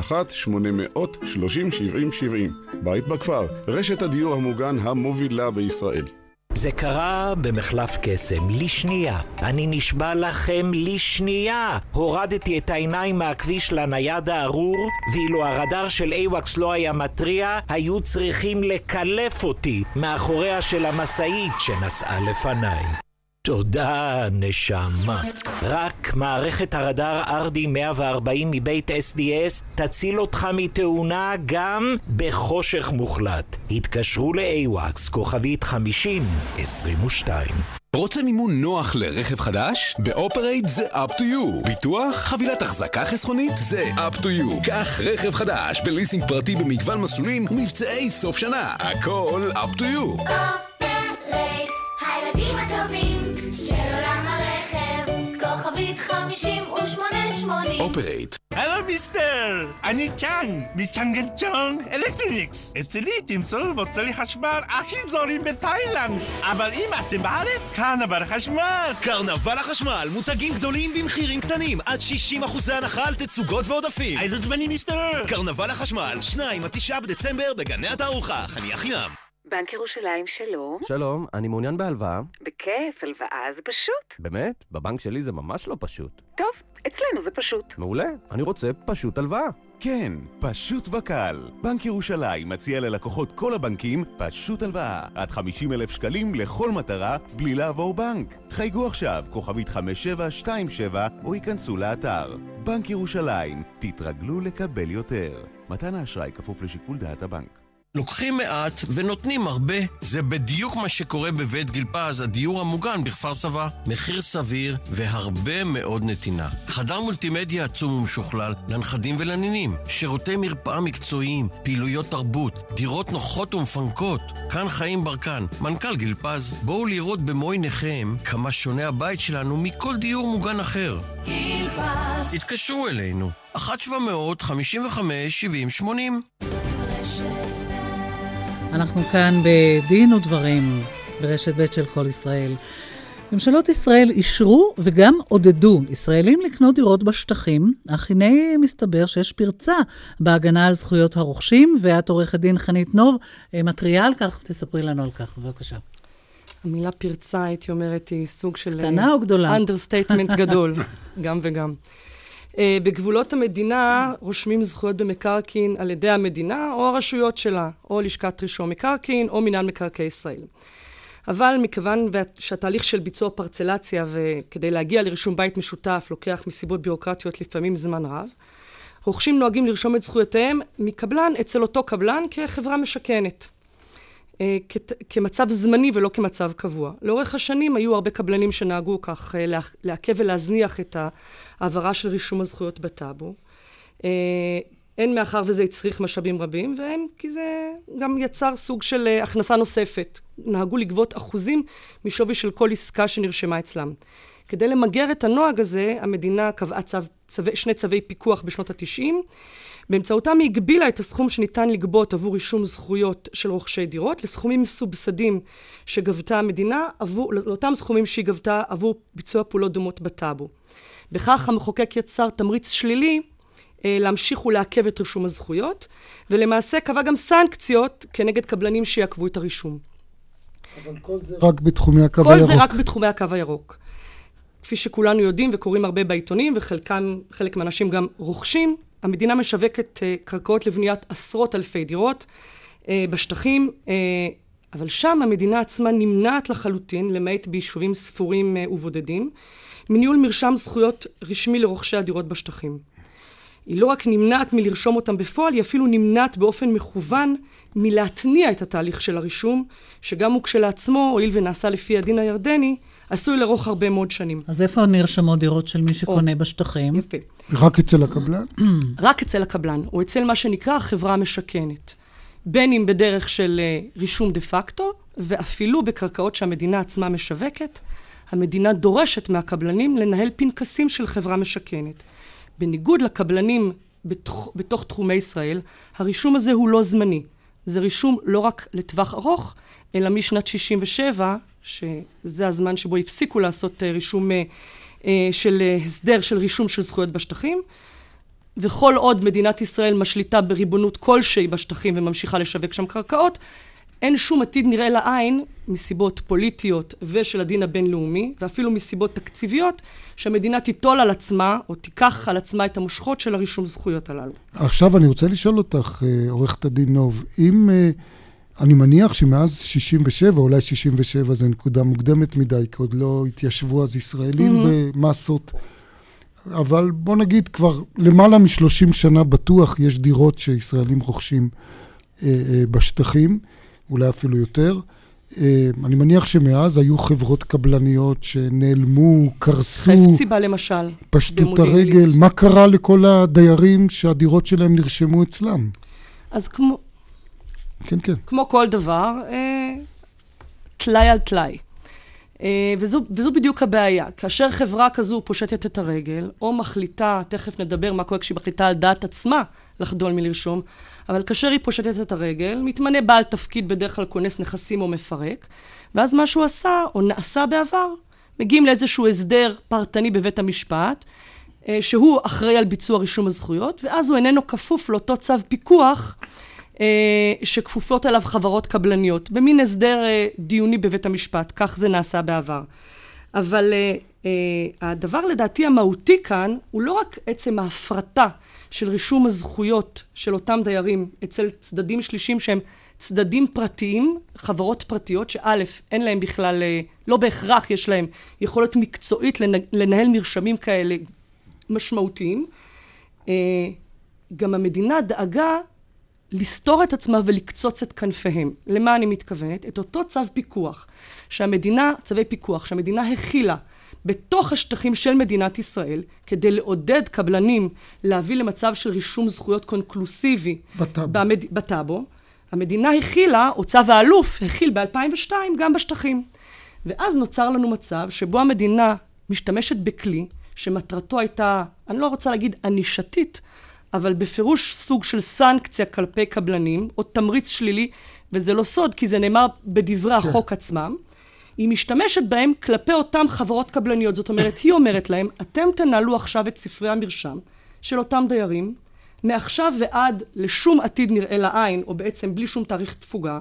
בית בכפר, רשת הדיור המוגן המובילה בישראל. זה קרה במחלף קסם, לשנייה. אני נשבע לכם, לשנייה. הורדתי את העיניים מהכביש לנייד הארור, ואילו הרדאר של איוואקס לא היה מתריע, היו צריכים לקלף אותי מאחוריה של המשאית שנסעה לפניי. תודה, נשמה. רק מערכת הרדאר RD 140 מבית SDS תציל אותך מתאונה גם בחושך מוחלט. התקשרו ל-AWACS, כוכבית 5022. רוצה מימון נוח לרכב חדש? באופרייט זה up to you. ביטוח? חבילת החזקה חסכונית? זה up to you. קח רכב חדש בליסינג פרטי במגוון מסלולים ומבצעי סוף שנה. הכל up to you. אופרייט, הילדים הטובים 5880. אופרייט. הלו mister, אני צ'אנג, מצ'אנגל צ'אנג אלקטרוניקס. אצלי תמצאו מוצרי חשמל הכי זולים בתאילנד. אבל אם אתם בארץ, קרנבל החשמל. קרנבל החשמל, מותגים גדולים במחירים קטנים, עד 60 אחוזי הנחה על תצוגות ועודפים. אילו זמנים mister? קרנבל החשמל, 2 עד 9 בדצמבר בגני התערוכה, חניה חינם. בנק ירושלים, שלום. שלום, אני מעוניין בהלוואה. בכיף, הלוואה זה פשוט. באמת? בבנק שלי זה ממש לא פשוט. טוב, אצלנו זה פשוט. מעולה, אני רוצה פשוט הלוואה. כן, פשוט וקל. בנק ירושלים מציע ללקוחות כל הבנקים פשוט הלוואה. עד 50 אלף שקלים לכל מטרה, בלי לעבור בנק. חייגו עכשיו, כוכבית 5727, או ייכנסו לאתר. בנק ירושלים, תתרגלו לקבל יותר. מתן האשראי כפוף לשיקול דעת הבנק. לוקחים מעט ונותנים הרבה. זה בדיוק מה שקורה בבית גיל פז, הדיור המוגן בכפר סבא. מחיר סביר והרבה מאוד נתינה. חדר מולטימדיה עצום ומשוכלל לנכדים ולנינים. שירותי מרפאה מקצועיים, פעילויות תרבות, דירות נוחות ומפנקות. כאן חיים ברקן, מנכ"ל גיל פז. בואו לראות במו עיניכם כמה שונה הבית שלנו מכל דיור מוגן אחר. גיל פז. התקשרו אלינו, 1-700-55-70-80. אנחנו כאן בדין ודברים ברשת ב' של כל ישראל. ממשלות ישראל אישרו וגם עודדו ישראלים לקנות דירות בשטחים, אך הנה מסתבר שיש פרצה בהגנה על זכויות הרוכשים, ואת עורכת דין חנית נוב אה, מתריעה על כך, תספרי לנו על כך, בבקשה. המילה פרצה, הייתי אומרת, היא סוג של... קטנה או גדולה? understatement גדול, [laughs] גם וגם. Uh, בגבולות המדינה רושמים זכויות במקרקעין על ידי המדינה או הרשויות שלה, או לשכת רישום מקרקעין או מינהל מקרקעי ישראל. אבל מכיוון שהתהליך של ביצוע פרצלציה וכדי להגיע לרישום בית משותף לוקח מסיבות ביורוקרטיות לפעמים זמן רב, רוכשים נוהגים לרשום את זכויותיהם מקבלן אצל אותו קבלן כחברה משכנת. אה, כמצב זמני ולא כמצב קבוע. לאורך השנים היו הרבה קבלנים שנהגו כך אה, לעכב ולהזניח את העברה של רישום הזכויות בטאבו. אה, הן מאחר וזה הצריך משאבים רבים, והן כי זה גם יצר סוג של הכנסה נוספת. נהגו לגבות אחוזים משווי של כל עסקה שנרשמה אצלם. כדי למגר את הנוהג הזה, המדינה קבעה צו, צווי, שני צווי פיקוח בשנות התשעים, באמצעותם היא הגבילה את הסכום שניתן לגבות עבור רישום זכויות של רוכשי דירות לסכומים מסובסדים שגבתה המדינה, עבור, לאותם סכומים שהיא גבתה עבור ביצוע פעולות דומות בטאבו. בכך המחוקק יצר תמריץ שלילי אה, להמשיך ולעכב את רישום הזכויות, ולמעשה קבע גם סנקציות כנגד קבלנים שיעכבו את הרישום. אבל כל זה רק בתחומי הקו כל הירוק. כל זה רק בתחומי הקו הירוק. כפי שכולנו יודעים וקוראים הרבה בעיתונים, וחלקם, חלק מהאנשים גם רוכשים, המדינה משווקת uh, קרקעות לבניית עשרות אלפי דירות uh, בשטחים, uh, אבל שם המדינה עצמה נמנעת לחלוטין, למעט ביישובים ספורים ובודדים, מניהול מרשם זכויות רשמי לרוכשי הדירות בשטחים. היא לא רק נמנעת מלרשום אותם בפועל, היא אפילו נמנעת באופן מכוון מלהתניע את התהליך של הרישום, שגם הוא כשלעצמו, הואיל ונעשה לפי הדין הירדני, עשוי לארוך הרבה מאוד שנים. אז איפה נרשמות דירות של מי שקונה או, בשטחים? יפה. רק אצל הקבלן? [clears throat] רק אצל הקבלן, או אצל מה שנקרא החברה המשכנת. בין אם בדרך של uh, רישום דה פקטו, ואפילו בקרקעות שהמדינה עצמה משווקת, המדינה דורשת מהקבלנים לנהל פנקסים של חברה משכנת. בניגוד לקבלנים בתוך, בתוך תחומי ישראל, הרישום הזה הוא לא זמני. זה רישום לא רק לטווח ארוך, אלא משנת 67, שזה הזמן שבו הפסיקו לעשות uh, רישום uh, של uh, הסדר של רישום של זכויות בשטחים, וכל עוד מדינת ישראל משליטה בריבונות כלשהי בשטחים וממשיכה לשווק שם קרקעות, אין שום עתיד נראה לעין מסיבות פוליטיות ושל הדין הבינלאומי, ואפילו מסיבות תקציביות, שהמדינה תיטול על עצמה, או תיקח על עצמה את המושכות של הרישום זכויות הללו. עכשיו אני רוצה לשאול אותך, עורכת הדין נוב, אם... אני מניח שמאז 67, אולי 67 זה נקודה מוקדמת מדי, כי עוד לא התיישבו אז ישראלים mm-hmm. במסות. אבל בוא נגיד, כבר למעלה מ-30 שנה בטוח יש דירות שישראלים רוכשים אה, אה, בשטחים, אולי אפילו יותר. אה, אני מניח שמאז היו חברות קבלניות שנעלמו, קרסו. חפציבה למשל. פשטו את הרגל. מה קרה לכל הדיירים שהדירות שלהם נרשמו אצלם? אז כמו, כן, כן. כמו כל דבר, אה, טלאי על טלאי. אה, וזו, וזו בדיוק הבעיה. כאשר חברה כזו פושטת את הרגל, או מחליטה, תכף נדבר מה קורה כשהיא מחליטה על דעת עצמה לחדול מלרשום, אבל כאשר היא פושטת את הרגל, מתמנה בעל תפקיד בדרך כלל כונס נכסים או מפרק, ואז מה שהוא עשה, או נעשה בעבר, מגיעים לאיזשהו הסדר פרטני בבית המשפט, אה, שהוא אחראי על ביצוע רישום הזכויות, ואז הוא איננו כפוף לאותו צו פיקוח שכפופות עליו חברות קבלניות, במין הסדר אה, דיוני בבית המשפט, כך זה נעשה בעבר. אבל אה, הדבר לדעתי המהותי כאן, הוא לא רק עצם ההפרטה של רישום הזכויות של אותם דיירים אצל צדדים שלישים שהם צדדים פרטיים, חברות פרטיות, שא', אין להם בכלל, לא בהכרח יש להם יכולת מקצועית לנהל מרשמים כאלה משמעותיים. גם המדינה דאגה לסתור את עצמה ולקצוץ את כנפיהם. למה אני מתכוונת? את אותו צו פיקוח שהמדינה, צווי פיקוח, שהמדינה הכילה בתוך השטחים של מדינת ישראל, כדי לעודד קבלנים להביא למצב של רישום זכויות קונקלוסיבי בטאבו. במד... בטאבו, המדינה הכילה, או צו האלוף הכיל ב-2002 גם בשטחים. ואז נוצר לנו מצב שבו המדינה משתמשת בכלי שמטרתו הייתה, אני לא רוצה להגיד ענישתית, אבל בפירוש סוג של סנקציה כלפי קבלנים, או תמריץ שלילי, וזה לא סוד, כי זה נאמר בדברי החוק עצמם. היא משתמשת בהם כלפי אותן חברות קבלניות. זאת אומרת, היא אומרת להם, אתם תנהלו עכשיו את ספרי המרשם של אותם דיירים, מעכשיו ועד לשום עתיד נראה לעין, או בעצם בלי שום תאריך תפוגה.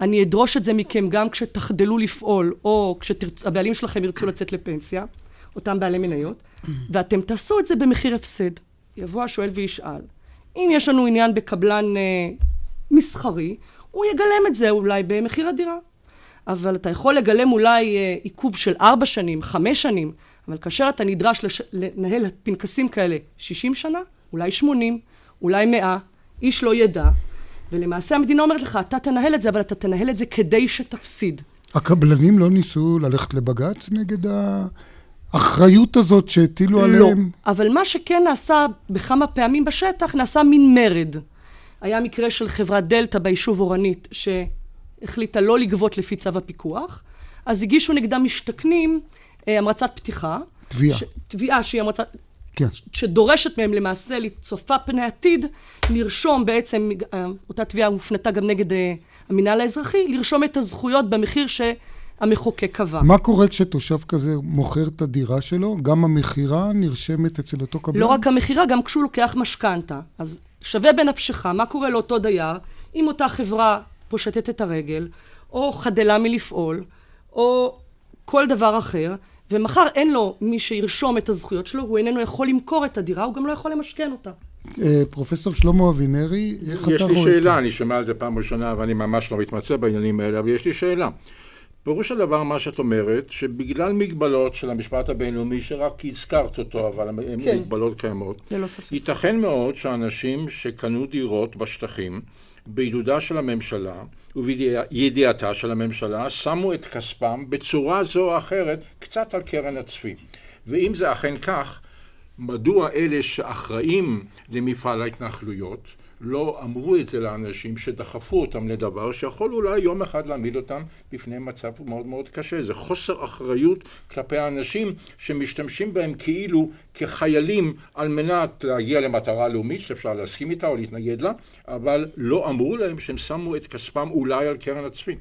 אני אדרוש את זה מכם גם כשתחדלו לפעול, או כשהבעלים שלכם ירצו לצאת לפנסיה, אותם בעלי מניות, ואתם תעשו את זה במחיר הפסד. יבוא השואל וישאל, אם יש לנו עניין בקבלן אה, מסחרי, הוא יגלם את זה אולי במחיר הדירה. אבל אתה יכול לגלם אולי אה, עיכוב של ארבע שנים, חמש שנים, אבל כאשר אתה נדרש לש... לנהל פנקסים כאלה 60 שנה, אולי 80, אולי 100, איש לא ידע, ולמעשה המדינה אומרת לך, אתה תנהל את זה, אבל אתה תנהל את זה כדי שתפסיד. הקבלנים לא ניסו ללכת לבג"ץ נגד האחריות הזאת שהטילו לא, עליהם? אבל מה שכן נעשה בכמה פעמים בשטח, נעשה מין מרד. היה מקרה של חברת דלתא ביישוב אורנית, שהחליטה לא לגבות לפי צו הפיקוח, אז הגישו נגדם משתכנים אה, המרצת פתיחה. תביעה. ש... תביעה שהיא המרצת... כן. שדורשת מהם למעשה, צופה פני עתיד, לרשום בעצם, אה, אותה תביעה הופנתה גם נגד אה, המינהל האזרחי, לרשום את הזכויות במחיר שהמחוקק קבע. מה קורה כשתושב כזה מוכר את הדירה שלו? גם המכירה נרשמת אצל אותו קבלן? לא רק המכירה, גם כשהוא לוקח משכנתה. אז שווה בנפשך, מה קורה לאותו דייר, אם אותה חברה פושטת את הרגל, או חדלה מלפעול, או כל דבר אחר, ומחר אין לו מי שירשום את הזכויות שלו, הוא איננו יכול למכור את הדירה, הוא גם לא יכול למשכן אותה. אה, פרופסור שלמה אבינרי, איך אתה רואה? יש לי שאלה, אני שומע על זה פעם ראשונה ואני ממש לא מתמצא בעניינים האלה, אבל יש לי שאלה. פירוש הדבר, מה שאת אומרת, שבגלל מגבלות של המשפט הבינלאומי, שרק הזכרת אותו, אבל הן כן. מגבלות קיימות, ללא ספק. ייתכן מאוד שאנשים שקנו דירות בשטחים, בעידודה של הממשלה ובידיעתה של הממשלה, שמו את כספם בצורה זו או אחרת קצת על קרן הצבי. ואם זה אכן כך, מדוע אלה שאחראים למפעל ההתנחלויות לא אמרו את זה לאנשים שדחפו אותם לדבר שיכול אולי יום אחד להעמיד אותם בפני מצב מאוד מאוד קשה. זה חוסר אחריות כלפי האנשים שמשתמשים בהם כאילו כחיילים על מנת להגיע למטרה לאומית שאפשר להסכים איתה או להתנגד לה, אבל לא אמרו להם שהם שמו את כספם אולי על קרן הצבי.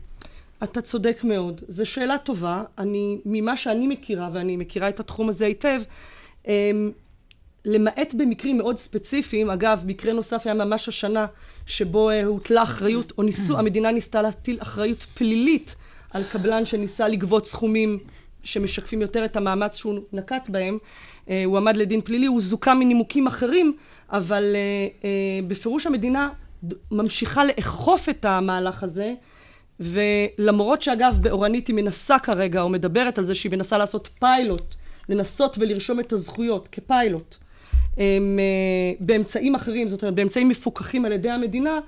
אתה צודק מאוד. זו שאלה טובה. אני, ממה שאני מכירה, ואני מכירה את התחום הזה היטב, אמ, למעט במקרים מאוד ספציפיים, אגב, מקרה נוסף היה ממש השנה, שבו אה, הוטלה אחריות, או ניסו, [clears throat] המדינה ניסתה להטיל אחריות פלילית על קבלן שניסה לגבות סכומים שמשקפים יותר את המאמץ שהוא נקט בהם. אה, הוא עמד לדין פלילי, הוא זוכה מנימוקים אחרים, אבל אה, בפירוש המדינה ממשיכה לאכוף את המהלך הזה. ולמרות שאגב באורנית היא מנסה כרגע, או מדברת על זה שהיא מנסה לעשות פיילוט, לנסות ולרשום את הזכויות כפיילוט, הם, אה, באמצעים אחרים, זאת אומרת באמצעים מפוקחים על ידי המדינה,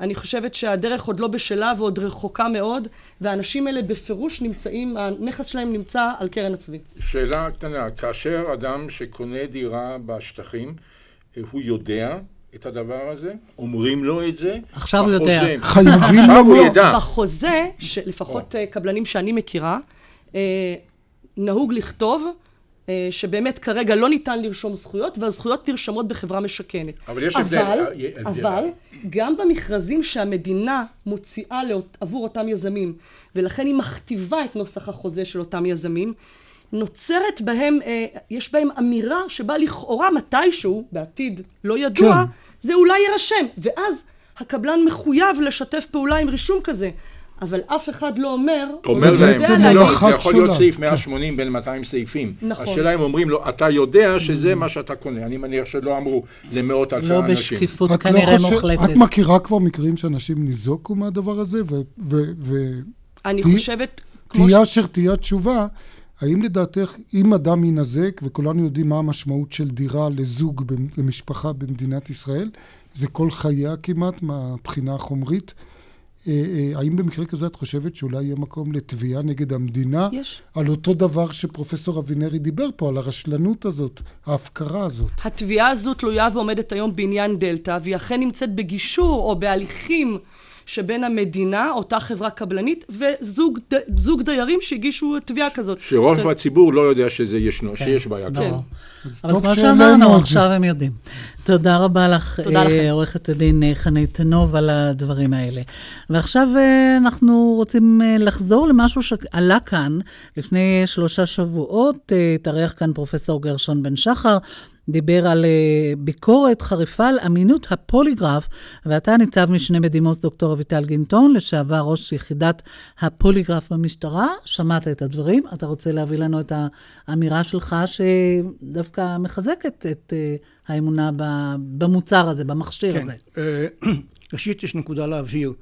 אני חושבת שהדרך עוד לא בשלה ועוד רחוקה מאוד, והאנשים האלה בפירוש נמצאים, הנכס שלהם נמצא על קרן הצבי. שאלה קטנה, כאשר אדם שקונה דירה בשטחים, אה, הוא יודע את הדבר הזה? אומרים לו את זה? עכשיו הוא יודע. חייבים עכשיו הוא לומר. ידע. בחוזה, שלפחות אה, קבלנים שאני מכירה, נהוג לכתוב שבאמת כרגע לא ניתן לרשום זכויות, והזכויות נרשמות בחברה משכנת. אבל יש הבדל. אבל, אה, אה, אבל גם במכרזים שהמדינה מוציאה לאות, עבור אותם יזמים, ולכן היא מכתיבה את נוסח החוזה של אותם יזמים, נוצרת בהם, אה, יש בהם אמירה שבה לכאורה מתישהו, בעתיד לא ידוע, כן. זה אולי יירשם, ואז הקבלן מחויב לשתף פעולה עם רישום כזה. אבל אף אחד לא אומר, אומר להם, זה להגיד- לא- זה יכול להיות. סעיף 180 בין 200 סעיפים. נכון. השאלה אם אומרים לו, אתה יודע שזה מה שאתה קונה. אני מניח שלא אמרו למאות אלפי לא אנשים. בשקיפות לא כנראה חושב- מוחלטת. את מכירה כבר מקרים שאנשים ניזוקו מהדבר הזה, ו... ו, ו אני תה- חושבת, תהיה אשר תהיה התשובה, האם לדעתך, אם אדם יינזק, וכולנו יודעים מה המשמעות של דירה לזוג, למשפחה במדינת ישראל, זה כל חייה כמעט מהבחינה החומרית, האם במקרה כזה את חושבת שאולי יהיה מקום לתביעה נגד המדינה? יש. על אותו דבר שפרופסור אבינרי דיבר פה, על הרשלנות הזאת, ההפקרה הזאת. התביעה הזו תלויה ועומדת היום בעניין דלתא, והיא אכן נמצאת בגישור או בהליכים שבין המדינה, אותה חברה קבלנית, וזוג דיירים שהגישו תביעה כזאת. שרוב זאת- הציבור לא יודע שזה ישנו, כן, שיש בעיה ברור. כזאת. אבל כמו שאמרנו, עכשיו הם יודעים. תודה רבה לך, תודה אה. עורכת הדין אה, חנית נוב, על הדברים האלה. ועכשיו אה, אנחנו רוצים אה, לחזור למשהו שעלה כאן לפני שלושה שבועות. אה, התארח כאן פרופסור גרשון בן שחר. דיבר על אה, ביקורת חריפה על אמינות הפוליגרף, ואתה ניצב משנה בדימוס דוקטור אביטל גינטון, לשעבר ראש יחידת הפוליגרף במשטרה. שמעת את הדברים, אתה רוצה להביא לנו את האמירה שלך, שדווקא מחזקת את אה, האמונה במוצר הזה, במכשיר כן. הזה. אה, [clears throat] ראשית, יש נקודה להבהיר.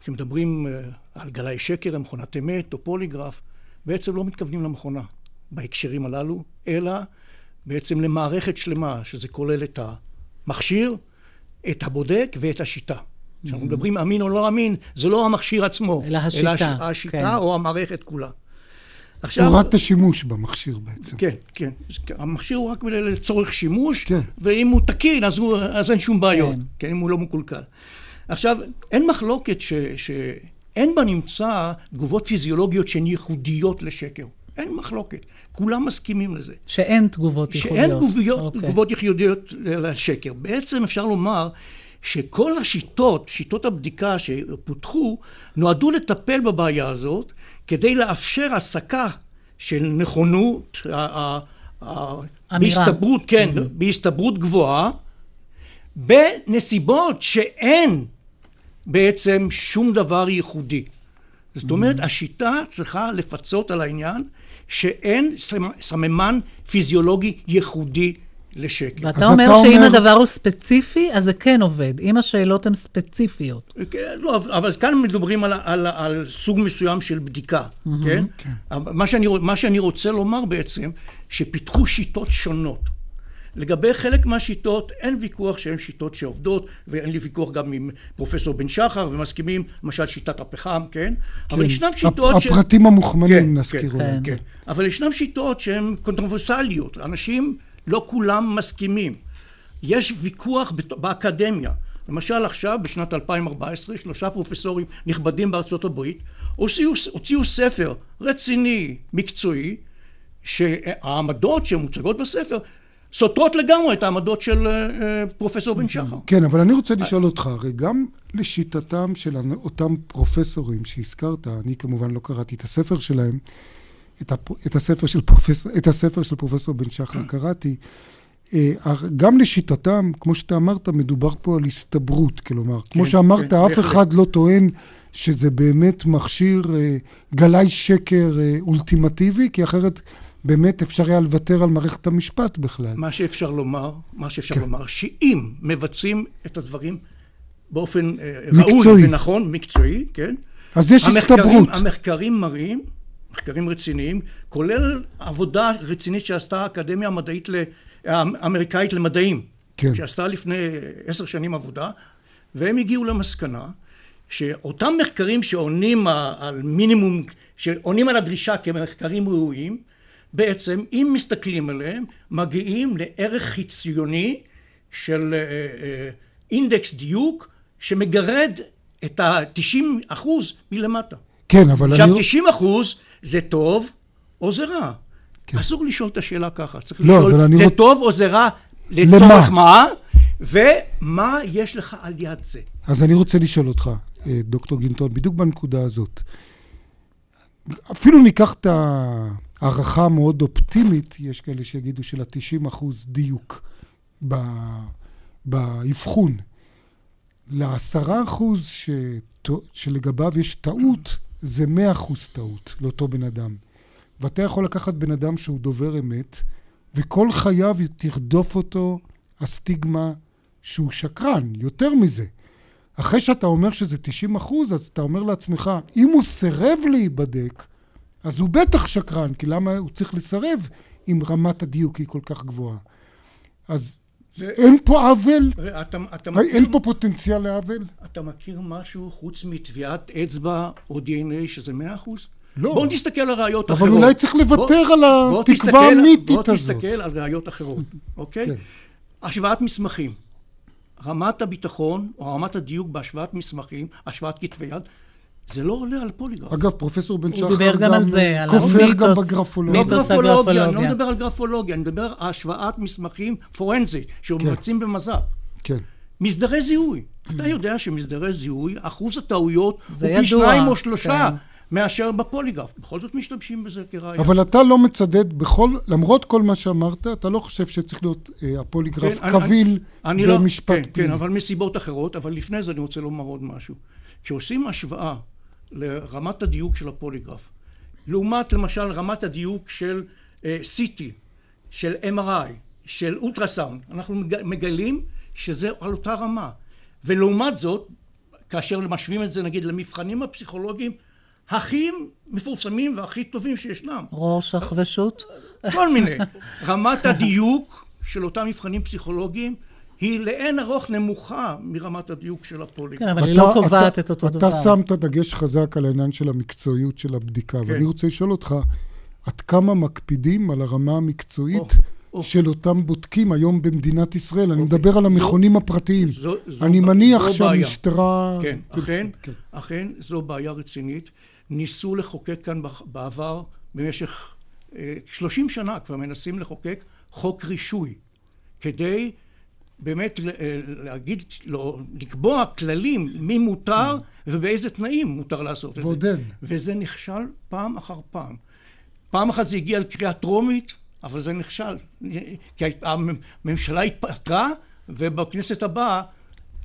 כשמדברים על גלאי שקר, מכונת אמת או פוליגרף, בעצם לא מתכוונים למכונה בהקשרים הללו, אלא בעצם למערכת שלמה, שזה כולל את המכשיר, את הבודק ואת השיטה. כשאנחנו Mhm. מדברים אמין או לא אמין, זה לא המכשיר עצמו, אלא השיטה, הש- השיטה כן. או המערכת כולה. צורת השימוש במכשיר בעצם. כן, כן. המכשיר הוא רק לצורך שימוש, כן. ואם הוא תקין, אז, הוא, אז אין שום בעיות, כן. כן, אם הוא לא מקולקל. עכשיו, אין מחלוקת ש, שאין בנמצא תגובות פיזיולוגיות שהן ייחודיות לשקר. אין מחלוקת. כולם מסכימים לזה. שאין תגובות ייחודיות. שאין תגובות, אוקיי. תגובות ייחודיות לשקר. בעצם אפשר לומר שכל השיטות, שיטות הבדיקה שפותחו, נועדו לטפל בבעיה הזאת כדי לאפשר הסקה של נכונות, אמירה. בהסתברות, כן, בהסתברות גבוהה, בנסיבות שאין בעצם שום דבר ייחודי. זאת אומרת, השיטה צריכה לפצות על העניין שאין סמ- סממן פיזיולוגי ייחודי לשקר. ואתה אומר שאם הדבר הוא ספציפי, אז זה כן עובד, אם השאלות הן ספציפיות. כן, לא, אבל כאן מדברים על, על, על סוג מסוים של בדיקה, מהמם. כן? כן. מה שאני, מה שאני רוצה לומר בעצם, שפיתחו שיטות שונות. לגבי חלק מהשיטות, אין ויכוח שהן שיטות שעובדות, ואין לי ויכוח גם עם פרופסור בן שחר, ומסכימים, למשל שיטת הפחם, כן? אבל כן. ישנם שיטות... הפ- הפרטים המוכמנים, כן, נזכיר כן, אולי. כן. אבל ישנם שיטות שהן קונטרוברסליות. אנשים, לא כולם מסכימים. יש ויכוח בת- באקדמיה. למשל עכשיו, בשנת 2014, שלושה פרופסורים נכבדים בארצות הברית הוציאו, הוציאו ספר רציני, מקצועי, שהעמדות שמוצגות בספר סותרות לגמרי את העמדות של אה, אה, פרופסור בן שחר. כן, אבל אני רוצה לשאול אותך, הרי גם לשיטתם של אותם פרופסורים שהזכרת, אני כמובן לא קראתי את הספר שלהם, את, הפ... את, הספר, של פרופסור, את הספר של פרופסור בן שחר קראתי, אה, גם לשיטתם, כמו שאתה אמרת, מדובר פה על הסתברות, כלומר, כמו כן, שאמרת, כן, אף. אחד לא טוען שזה באמת מכשיר גלאי שקר אולטימטיבי, כי אחרת באמת אפשר היה לוותר על מערכת המשפט בכלל. מה שאפשר לומר, מה שאפשר כן. לומר, שאם מבצעים את הדברים באופן אה, מקצועי. ראוי ונכון, מקצועי, כן? אז יש המחקרים- הסתברות. המחקרים מראים, מחקרים רציניים, כולל עבודה רצינית שעשתה האקדמיה המדעית, האמריקאית למדעים, כן. שעשתה לפני עשר שנים עבודה, והם הגיעו למסקנה שאותם מחקרים שעונים על מינימום, שעונים על הדרישה כמחקרים ראויים, בעצם, אם מסתכלים עליהם, מגיעים לערך חציוני של אה, אה, אינדקס דיוק שמגרד את ה-90 אחוז מלמטה. כן, אבל עכשיו, אני... 90 אחוז זה טוב או זה רע. אסור לשאול את השאלה ככה, צריך כן. לא, לשאול, זה רוצ- טוב או זה רע למה? לצורך מה, ומה יש לך על יד זה. אז אני רוצה לשאול אותך, אה, דוקטור גינטון, בדיוק בנקודה הזאת. אפילו ניקח את ההערכה המאוד אופטימית, יש כאלה שיגידו של ה-90 אחוז דיוק באבחון. לעשרה אחוז ש... שלגביו יש טעות, זה מאה אחוז טעות לאותו בן אדם. ואתה יכול לקחת בן אדם שהוא דובר אמת, וכל חייו תרדוף אותו הסטיגמה שהוא שקרן, יותר מזה. אחרי שאתה אומר שזה 90 אחוז, אז אתה אומר לעצמך, אם הוא סירב להיבדק, אז הוא בטח שקרן, כי למה הוא צריך לסרב אם רמת הדיוק היא כל כך גבוהה? אז זה- אין פה עוול? אתה- אתה הי- אין מכיר- פה פוטנציאל לעוול? אתה מכיר משהו חוץ מטביעת אצבע או דנ"א שזה מאה אחוז? לא. בואו נסתכל על ראיות אבל אחרות. אולי צריך לוותר בוא- על התקווה המיתית הזאת. תסתכל על ראיות אחרות, [laughs] אוקיי? כן. השוואת מסמכים. רמת הביטחון או רמת הדיוק בהשוואת מסמכים, השוואת כתבי יד, זה לא עולה על פוליגרף. אגב, פרופסור בן הוא שחר דיבר גם על זה, על כופר גם המיתוס- לא בגרפולוגיה. מיתוס גרפולוגיה, אני לא הגרפולוגיה. מדבר על גרפולוגיה, אני מדבר על השוואת מסמכים פורנזית, שמבצעים במז"פ. כן. מסדרי זיהוי. אתה יודע שמסדרי זיהוי, אחוז הטעויות הוא פי ידוע, שניים או שלושה כן. מאשר בפוליגרף. בכל זאת משתמשים בזה כראיה. אבל אתה לא מצדד בכל, למרות כל מה שאמרת, אתה לא חושב שצריך להיות אה, הפוליגרף כן, קביל אני- אני לא- במשפט כן, פלילי. כן, אבל מסיבות אחרות, אבל לפני זה אני רוצה לומר עוד משהו. כשעושים השוואה לרמת הדיוק של הפוליגרף, לעומת למשל רמת הדיוק של אה, CT, של MRI, של אולטרסאונד, אנחנו מג- מגלים שזה על אותה רמה. ולעומת זאת, כאשר משווים את זה נגיד למבחנים הפסיכולוגיים הכי מפורסמים והכי טובים שישנם, רורשך ושות'? כל מיני. רמת הדיוק של אותם מבחנים פסיכולוגיים היא לאין ארוך נמוכה מרמת הדיוק של הפוליגרף. כן, אבל היא לא אתה- קובעת אתה- את אותו אתה דבר. שמת דגש חזק על העניין של המקצועיות של הבדיקה, כן. ואני רוצה לשאול אותך, עד כמה מקפידים על הרמה המקצועית או. של אותם בודקים היום במדינת ישראל? אני מדבר על המכונים הפרטיים. אוקיי. זו- זו- אני מניח זו. שהמשטרה... כן, זה אכן, כן. אכן, זו בעיה רצינית. ניסו לחוקק כאן בעבר, במשך אה, 30 שנה כבר מנסים לחוקק חוק רישוי, כדי באמת אה, להגיד, לא, לקבוע כללים מי מותר ובאיזה תנאים מותר לעשות את זה. ועוד אין. וזה נכשל פעם אחר פעם. פעם אחת זה הגיע לקריאה טרומית, אבל זה נכשל. כי הממשלה התפטרה, ובכנסת הבאה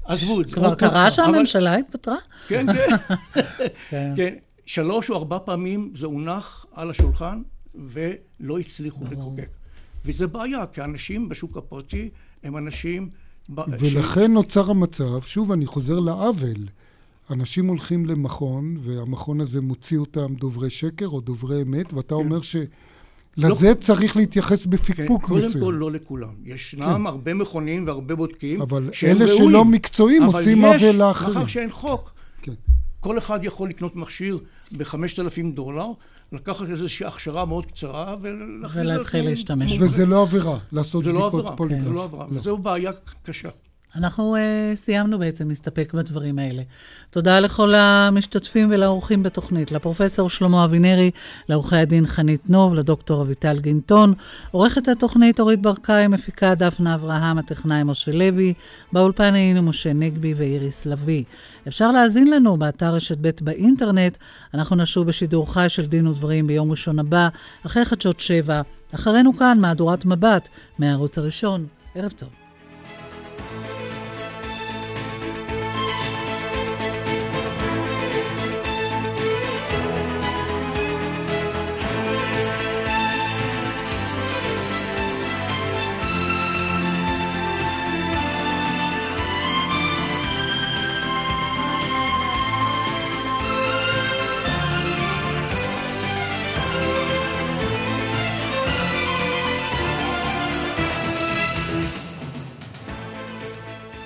עזבו את זה. כבר קרה שהממשלה התפטרה? כן, כן. [laughs] כן. כן. שלוש או ארבע פעמים זה הונח על השולחן, ולא הצליחו לחוקק. וזה בעיה, כי האנשים בשוק הפרטי הם אנשים... ב- ש- ולכן נוצר המצב, שוב אני חוזר לעוול, אנשים הולכים למכון, והמכון הזה מוציא אותם דוברי שקר או דוברי אמת, ואתה אומר שלזה צריך להתייחס כן, בפקפוק קודם מסוים. כל לא לכולם. ישנם הרבה מכונים והרבה בודקים אבל אלה ראויים. שלא מקצועיים עושים אבל יש, עוול לאחרים. מאחר שאין חוק, כן. כל אחד יכול לקנות מכשיר ב-5,000 דולר, לקחת איזושהי הכשרה מאוד קצרה ולהתחיל להשתמש. וזה לא עבירה, לעשות זה לא בדיקות עבירה, פוליגרף. זה לא עבירה, וזו בעיה קשה. אנחנו uh, סיימנו בעצם להסתפק בדברים האלה. תודה לכל המשתתפים ולאורחים בתוכנית, לפרופסור שלמה אבינרי, לעורכי הדין חנית נוב, לדוקטור אביטל גינטון, עורכת התוכנית אורית ברקאי, מפיקה דפנה אברהם, הטכנאי משה לוי, באולפן היינו משה נגבי ואיריס לביא. אפשר להאזין לנו באתר רשת ב' באינטרנט, אנחנו נשוב בשידור חי של דין ודברים ביום ראשון הבא, אחרי חדשות שבע. אחרינו כאן מהדורת מבט מהערוץ הראשון. ערב טוב.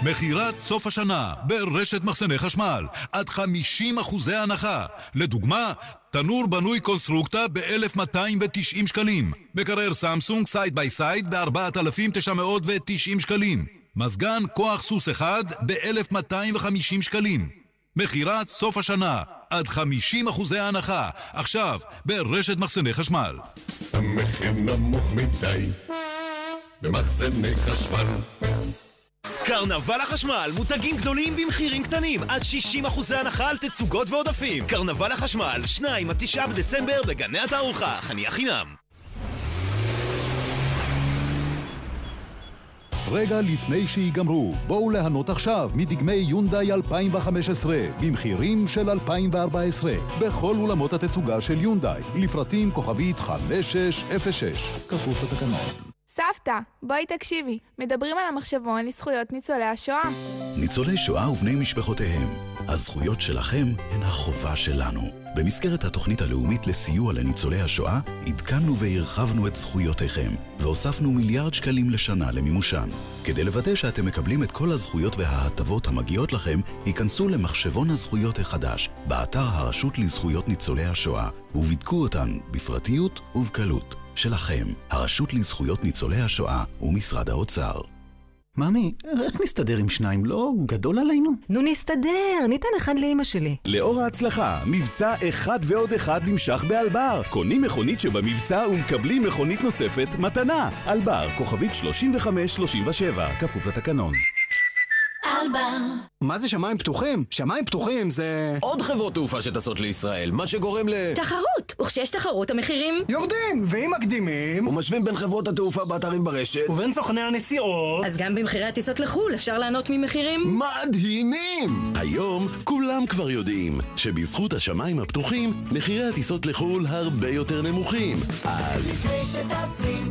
מכירת סוף השנה ברשת מחסני חשמל, עד 50 אחוזי הנחה. לדוגמה, תנור בנוי קונסטרוקטה ב-1290 שקלים. מקרר סמסונג side by side ב-4990 שקלים. מזגן כוח סוס אחד ב-1250 שקלים. מכירת סוף השנה, עד 50 אחוזי הנחה. עכשיו, ברשת מחסני חשמל. המחיר נמוך מדי במחסני חשמל קרנבל החשמל, מותגים גדולים במחירים קטנים, עד 60 אחוזי הנחה על תצוגות ועודפים. קרנבל החשמל, 2 עד 9 בדצמבר בגני התערוכה, חניה חינם. רגע לפני שיגמרו, בואו ליהנות עכשיו מדגמי יונדאי 2015 במחירים של 2014 בכל אולמות התצוגה של יונדאי, לפרטים כוכבית 5606, כפוף לתקנון. סבתא, בואי תקשיבי. מדברים על המחשבון לזכויות ניצולי השואה. ניצולי שואה ובני משפחותיהם, הזכויות שלכם הן החובה שלנו. במסגרת התוכנית הלאומית לסיוע לניצולי השואה, עדכנו והרחבנו את זכויותיכם, והוספנו מיליארד שקלים לשנה למימושן. כדי לוודא שאתם מקבלים את כל הזכויות וההטבות המגיעות לכם, היכנסו למחשבון הזכויות החדש, באתר הרשות לזכויות ניצולי השואה, ובדקו אותן בפרטיות ובקלות. שלכם, הרשות לזכויות ניצולי השואה ומשרד האוצר. ממי, איך נסתדר עם שניים? לא גדול עלינו? נו נסתדר, ניתן אחד לאימא שלי. לאור ההצלחה, מבצע אחד ועוד אחד נמשך באלבר. קונים מכונית שבמבצע ומקבלים מכונית נוספת מתנה. אלבר, כוכבית 3537, כפוף לתקנון. אלבר. מה זה שמיים פתוחים? שמיים פתוחים זה... עוד חברות תעופה שטסות לישראל, מה שגורם ל... תחרות! וכשיש תחרות המחירים... יורדים! ואם מקדימים... ומשווים בין חברות התעופה באתרים ברשת... ובין סוכני הנסיעות... אז גם במחירי הטיסות לחו"ל אפשר לענות ממחירים... מדהימים! היום כולם כבר יודעים שבזכות השמיים הפתוחים, מחירי הטיסות לחו"ל הרבה יותר נמוכים. אז... לפני שטסים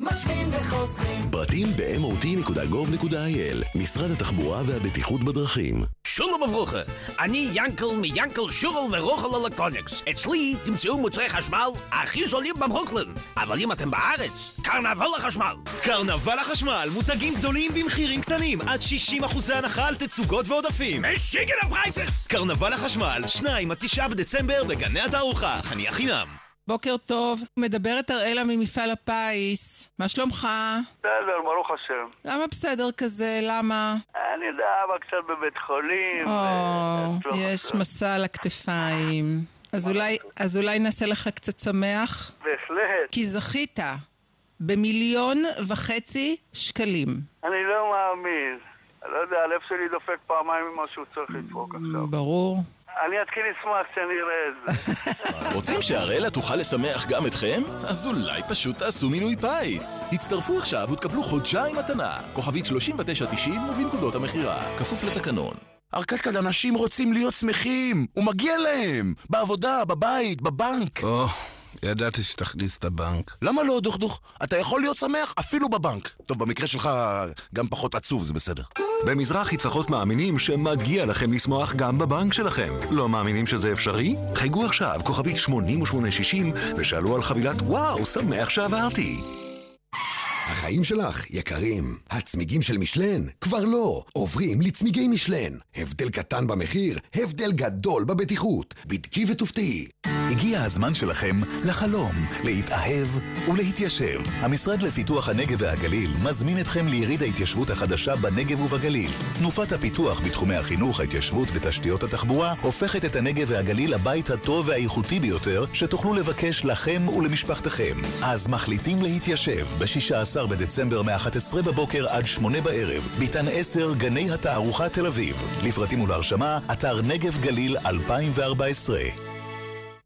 משווים וחוסכים. פרטים ב-mot.gov.il, משרד התחבורה והבטיחות בדרכים. שלום וברכה, אני ינקל מיינקל שורל ורוחל Electronics. אצלי תמצאו מוצרי חשמל הכי זולים בברוקלין. אבל אם אתם בארץ, קרנבל החשמל. קרנבל החשמל, מותגים גדולים במחירים קטנים, עד 60% הנחה על תצוגות ועודפים. משיגענע prices! קרנבל החשמל, 2 עד 9 בדצמבר בגני התערוכה, חניה חינם. בוקר טוב, מדברת אראלה ממפעל הפיס. מה שלומך? בסדר, ברוך השם. למה בסדר כזה? למה? אני יודע, אבא קצת בבית חולים. או, ו- יש מסע על הכתפיים. אז אולי, אז אולי נעשה לך קצת שמח? בהחלט. כי זכית במיליון וחצי שקלים. אני לא מאמין. לא יודע, הלב שלי דופק פעמיים ממה שהוא צריך לדפוק עכשיו. ברור. אני אתחיל לשמוח כשאני אראה את זה. [laughs] רוצים שהראלה תוכל לשמח גם אתכם? אז אולי פשוט תעשו מינוי פיס. הצטרפו עכשיו ותקבלו חודשיים מתנה. כוכבית 3990 ובנקודות המכירה. כפוף לתקנון. ארכדקד, אנשים רוצים להיות שמחים, ומגיע להם! בעבודה, בבית, בבנק. או, ידעתי שתכניס את הבנק. למה לא, דוכדוך? אתה יכול להיות שמח אפילו בבנק. טוב, במקרה שלך גם פחות עצוב, זה בסדר. במזרחי טפחות מאמינים שמגיע לכם לשמוח גם בבנק שלכם. לא מאמינים שזה אפשרי? חייגו עכשיו, כוכבית 8860, ושאלו על חבילת וואו, שמח שעברתי. החיים שלך יקרים. הצמיגים של משלן כבר לא. עוברים לצמיגי משלן. הבדל קטן במחיר, הבדל גדול בבטיחות. בדקי ותופתעי. הגיע הזמן שלכם לחלום, להתאהב ולהתיישב. המשרד לפיתוח הנגב והגליל מזמין אתכם ליריד ההתיישבות החדשה בנגב ובגליל. תנופת הפיתוח בתחומי החינוך, ההתיישבות ותשתיות התחבורה הופכת את הנגב והגליל לבית הטוב והאיכותי ביותר שתוכלו לבקש לכם ולמשפחתכם. אז מחליטים להתיישב ב-16 בדצמבר מ-11 בבוקר עד 8 בערב, ביתן 10 גני התערוכה תל אביב. לפרטים ולהרשמה, אתר נגב גליל 2014.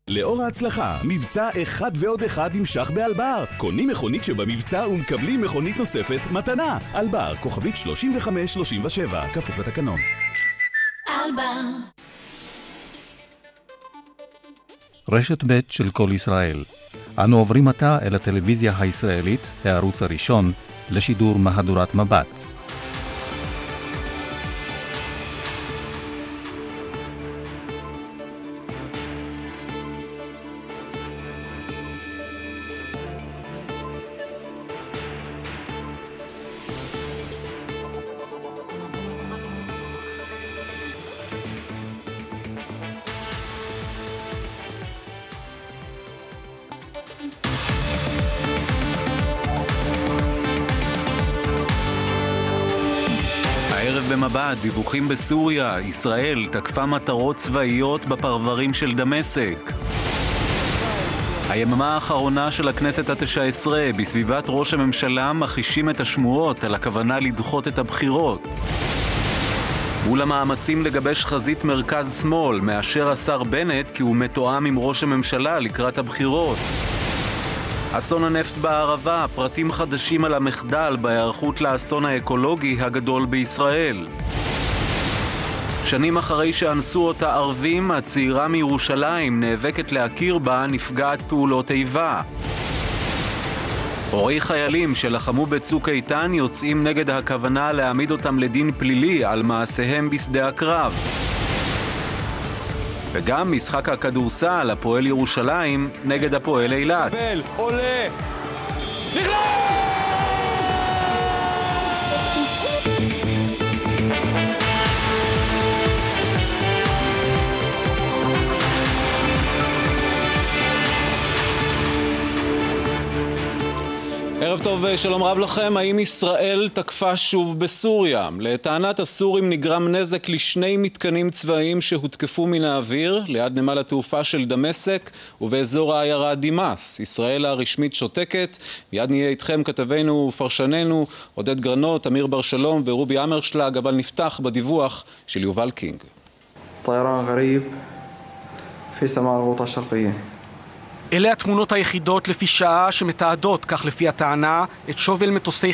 לאור ההצלחה, מבצע אחד ועוד אחד נמשך באלבר. קונים מכונית שבמבצע ומקבלים מכונית נוספת מתנה. אלבר, כוכבית 3537, כפוף לתקנון. אלבר. רשת ב' של כל ישראל. אנו עוברים עתה אל הטלוויזיה הישראלית, הערוץ הראשון, לשידור מהדורת מבט. במבט, דיווחים בסוריה, ישראל תקפה מטרות צבאיות בפרברים של דמשק. היממה האחרונה של הכנסת התשע עשרה, בסביבת ראש הממשלה מכחישים את השמועות על הכוונה לדחות את הבחירות. מול המאמצים לגבש חזית מרכז-שמאל, מאשר השר בנט כי הוא מתואם עם ראש הממשלה לקראת הבחירות. אסון הנפט בערבה, פרטים חדשים על המחדל בהיערכות לאסון האקולוגי הגדול בישראל. שנים אחרי שאנסו אותה ערבים, הצעירה מירושלים נאבקת להכיר בה נפגעת פעולות איבה. הורי חיילים שלחמו בצוק איתן יוצאים נגד הכוונה להעמיד אותם לדין פלילי על מעשיהם בשדה הקרב. וגם משחק הכדורסל, הפועל ירושלים, נגד הפועל אילת. עולה! ערב טוב, שלום רב לכם. האם ישראל תקפה שוב בסוריה? לטענת הסורים נגרם נזק לשני מתקנים צבאיים שהותקפו מן האוויר, ליד נמל התעופה של דמשק ובאזור העיירה דימאס. ישראל הרשמית שותקת. מיד נהיה איתכם כתבינו ופרשננו עודד גרנות, אמיר בר שלום ורובי אמרשלג, אבל נפתח בדיווח של יובל קינג. طيران غريب في سماء الغوطة الشرقية אלה התמונות היחידות לפי שעה שמתעדות, כך לפי הטענה, את שובל מטוסי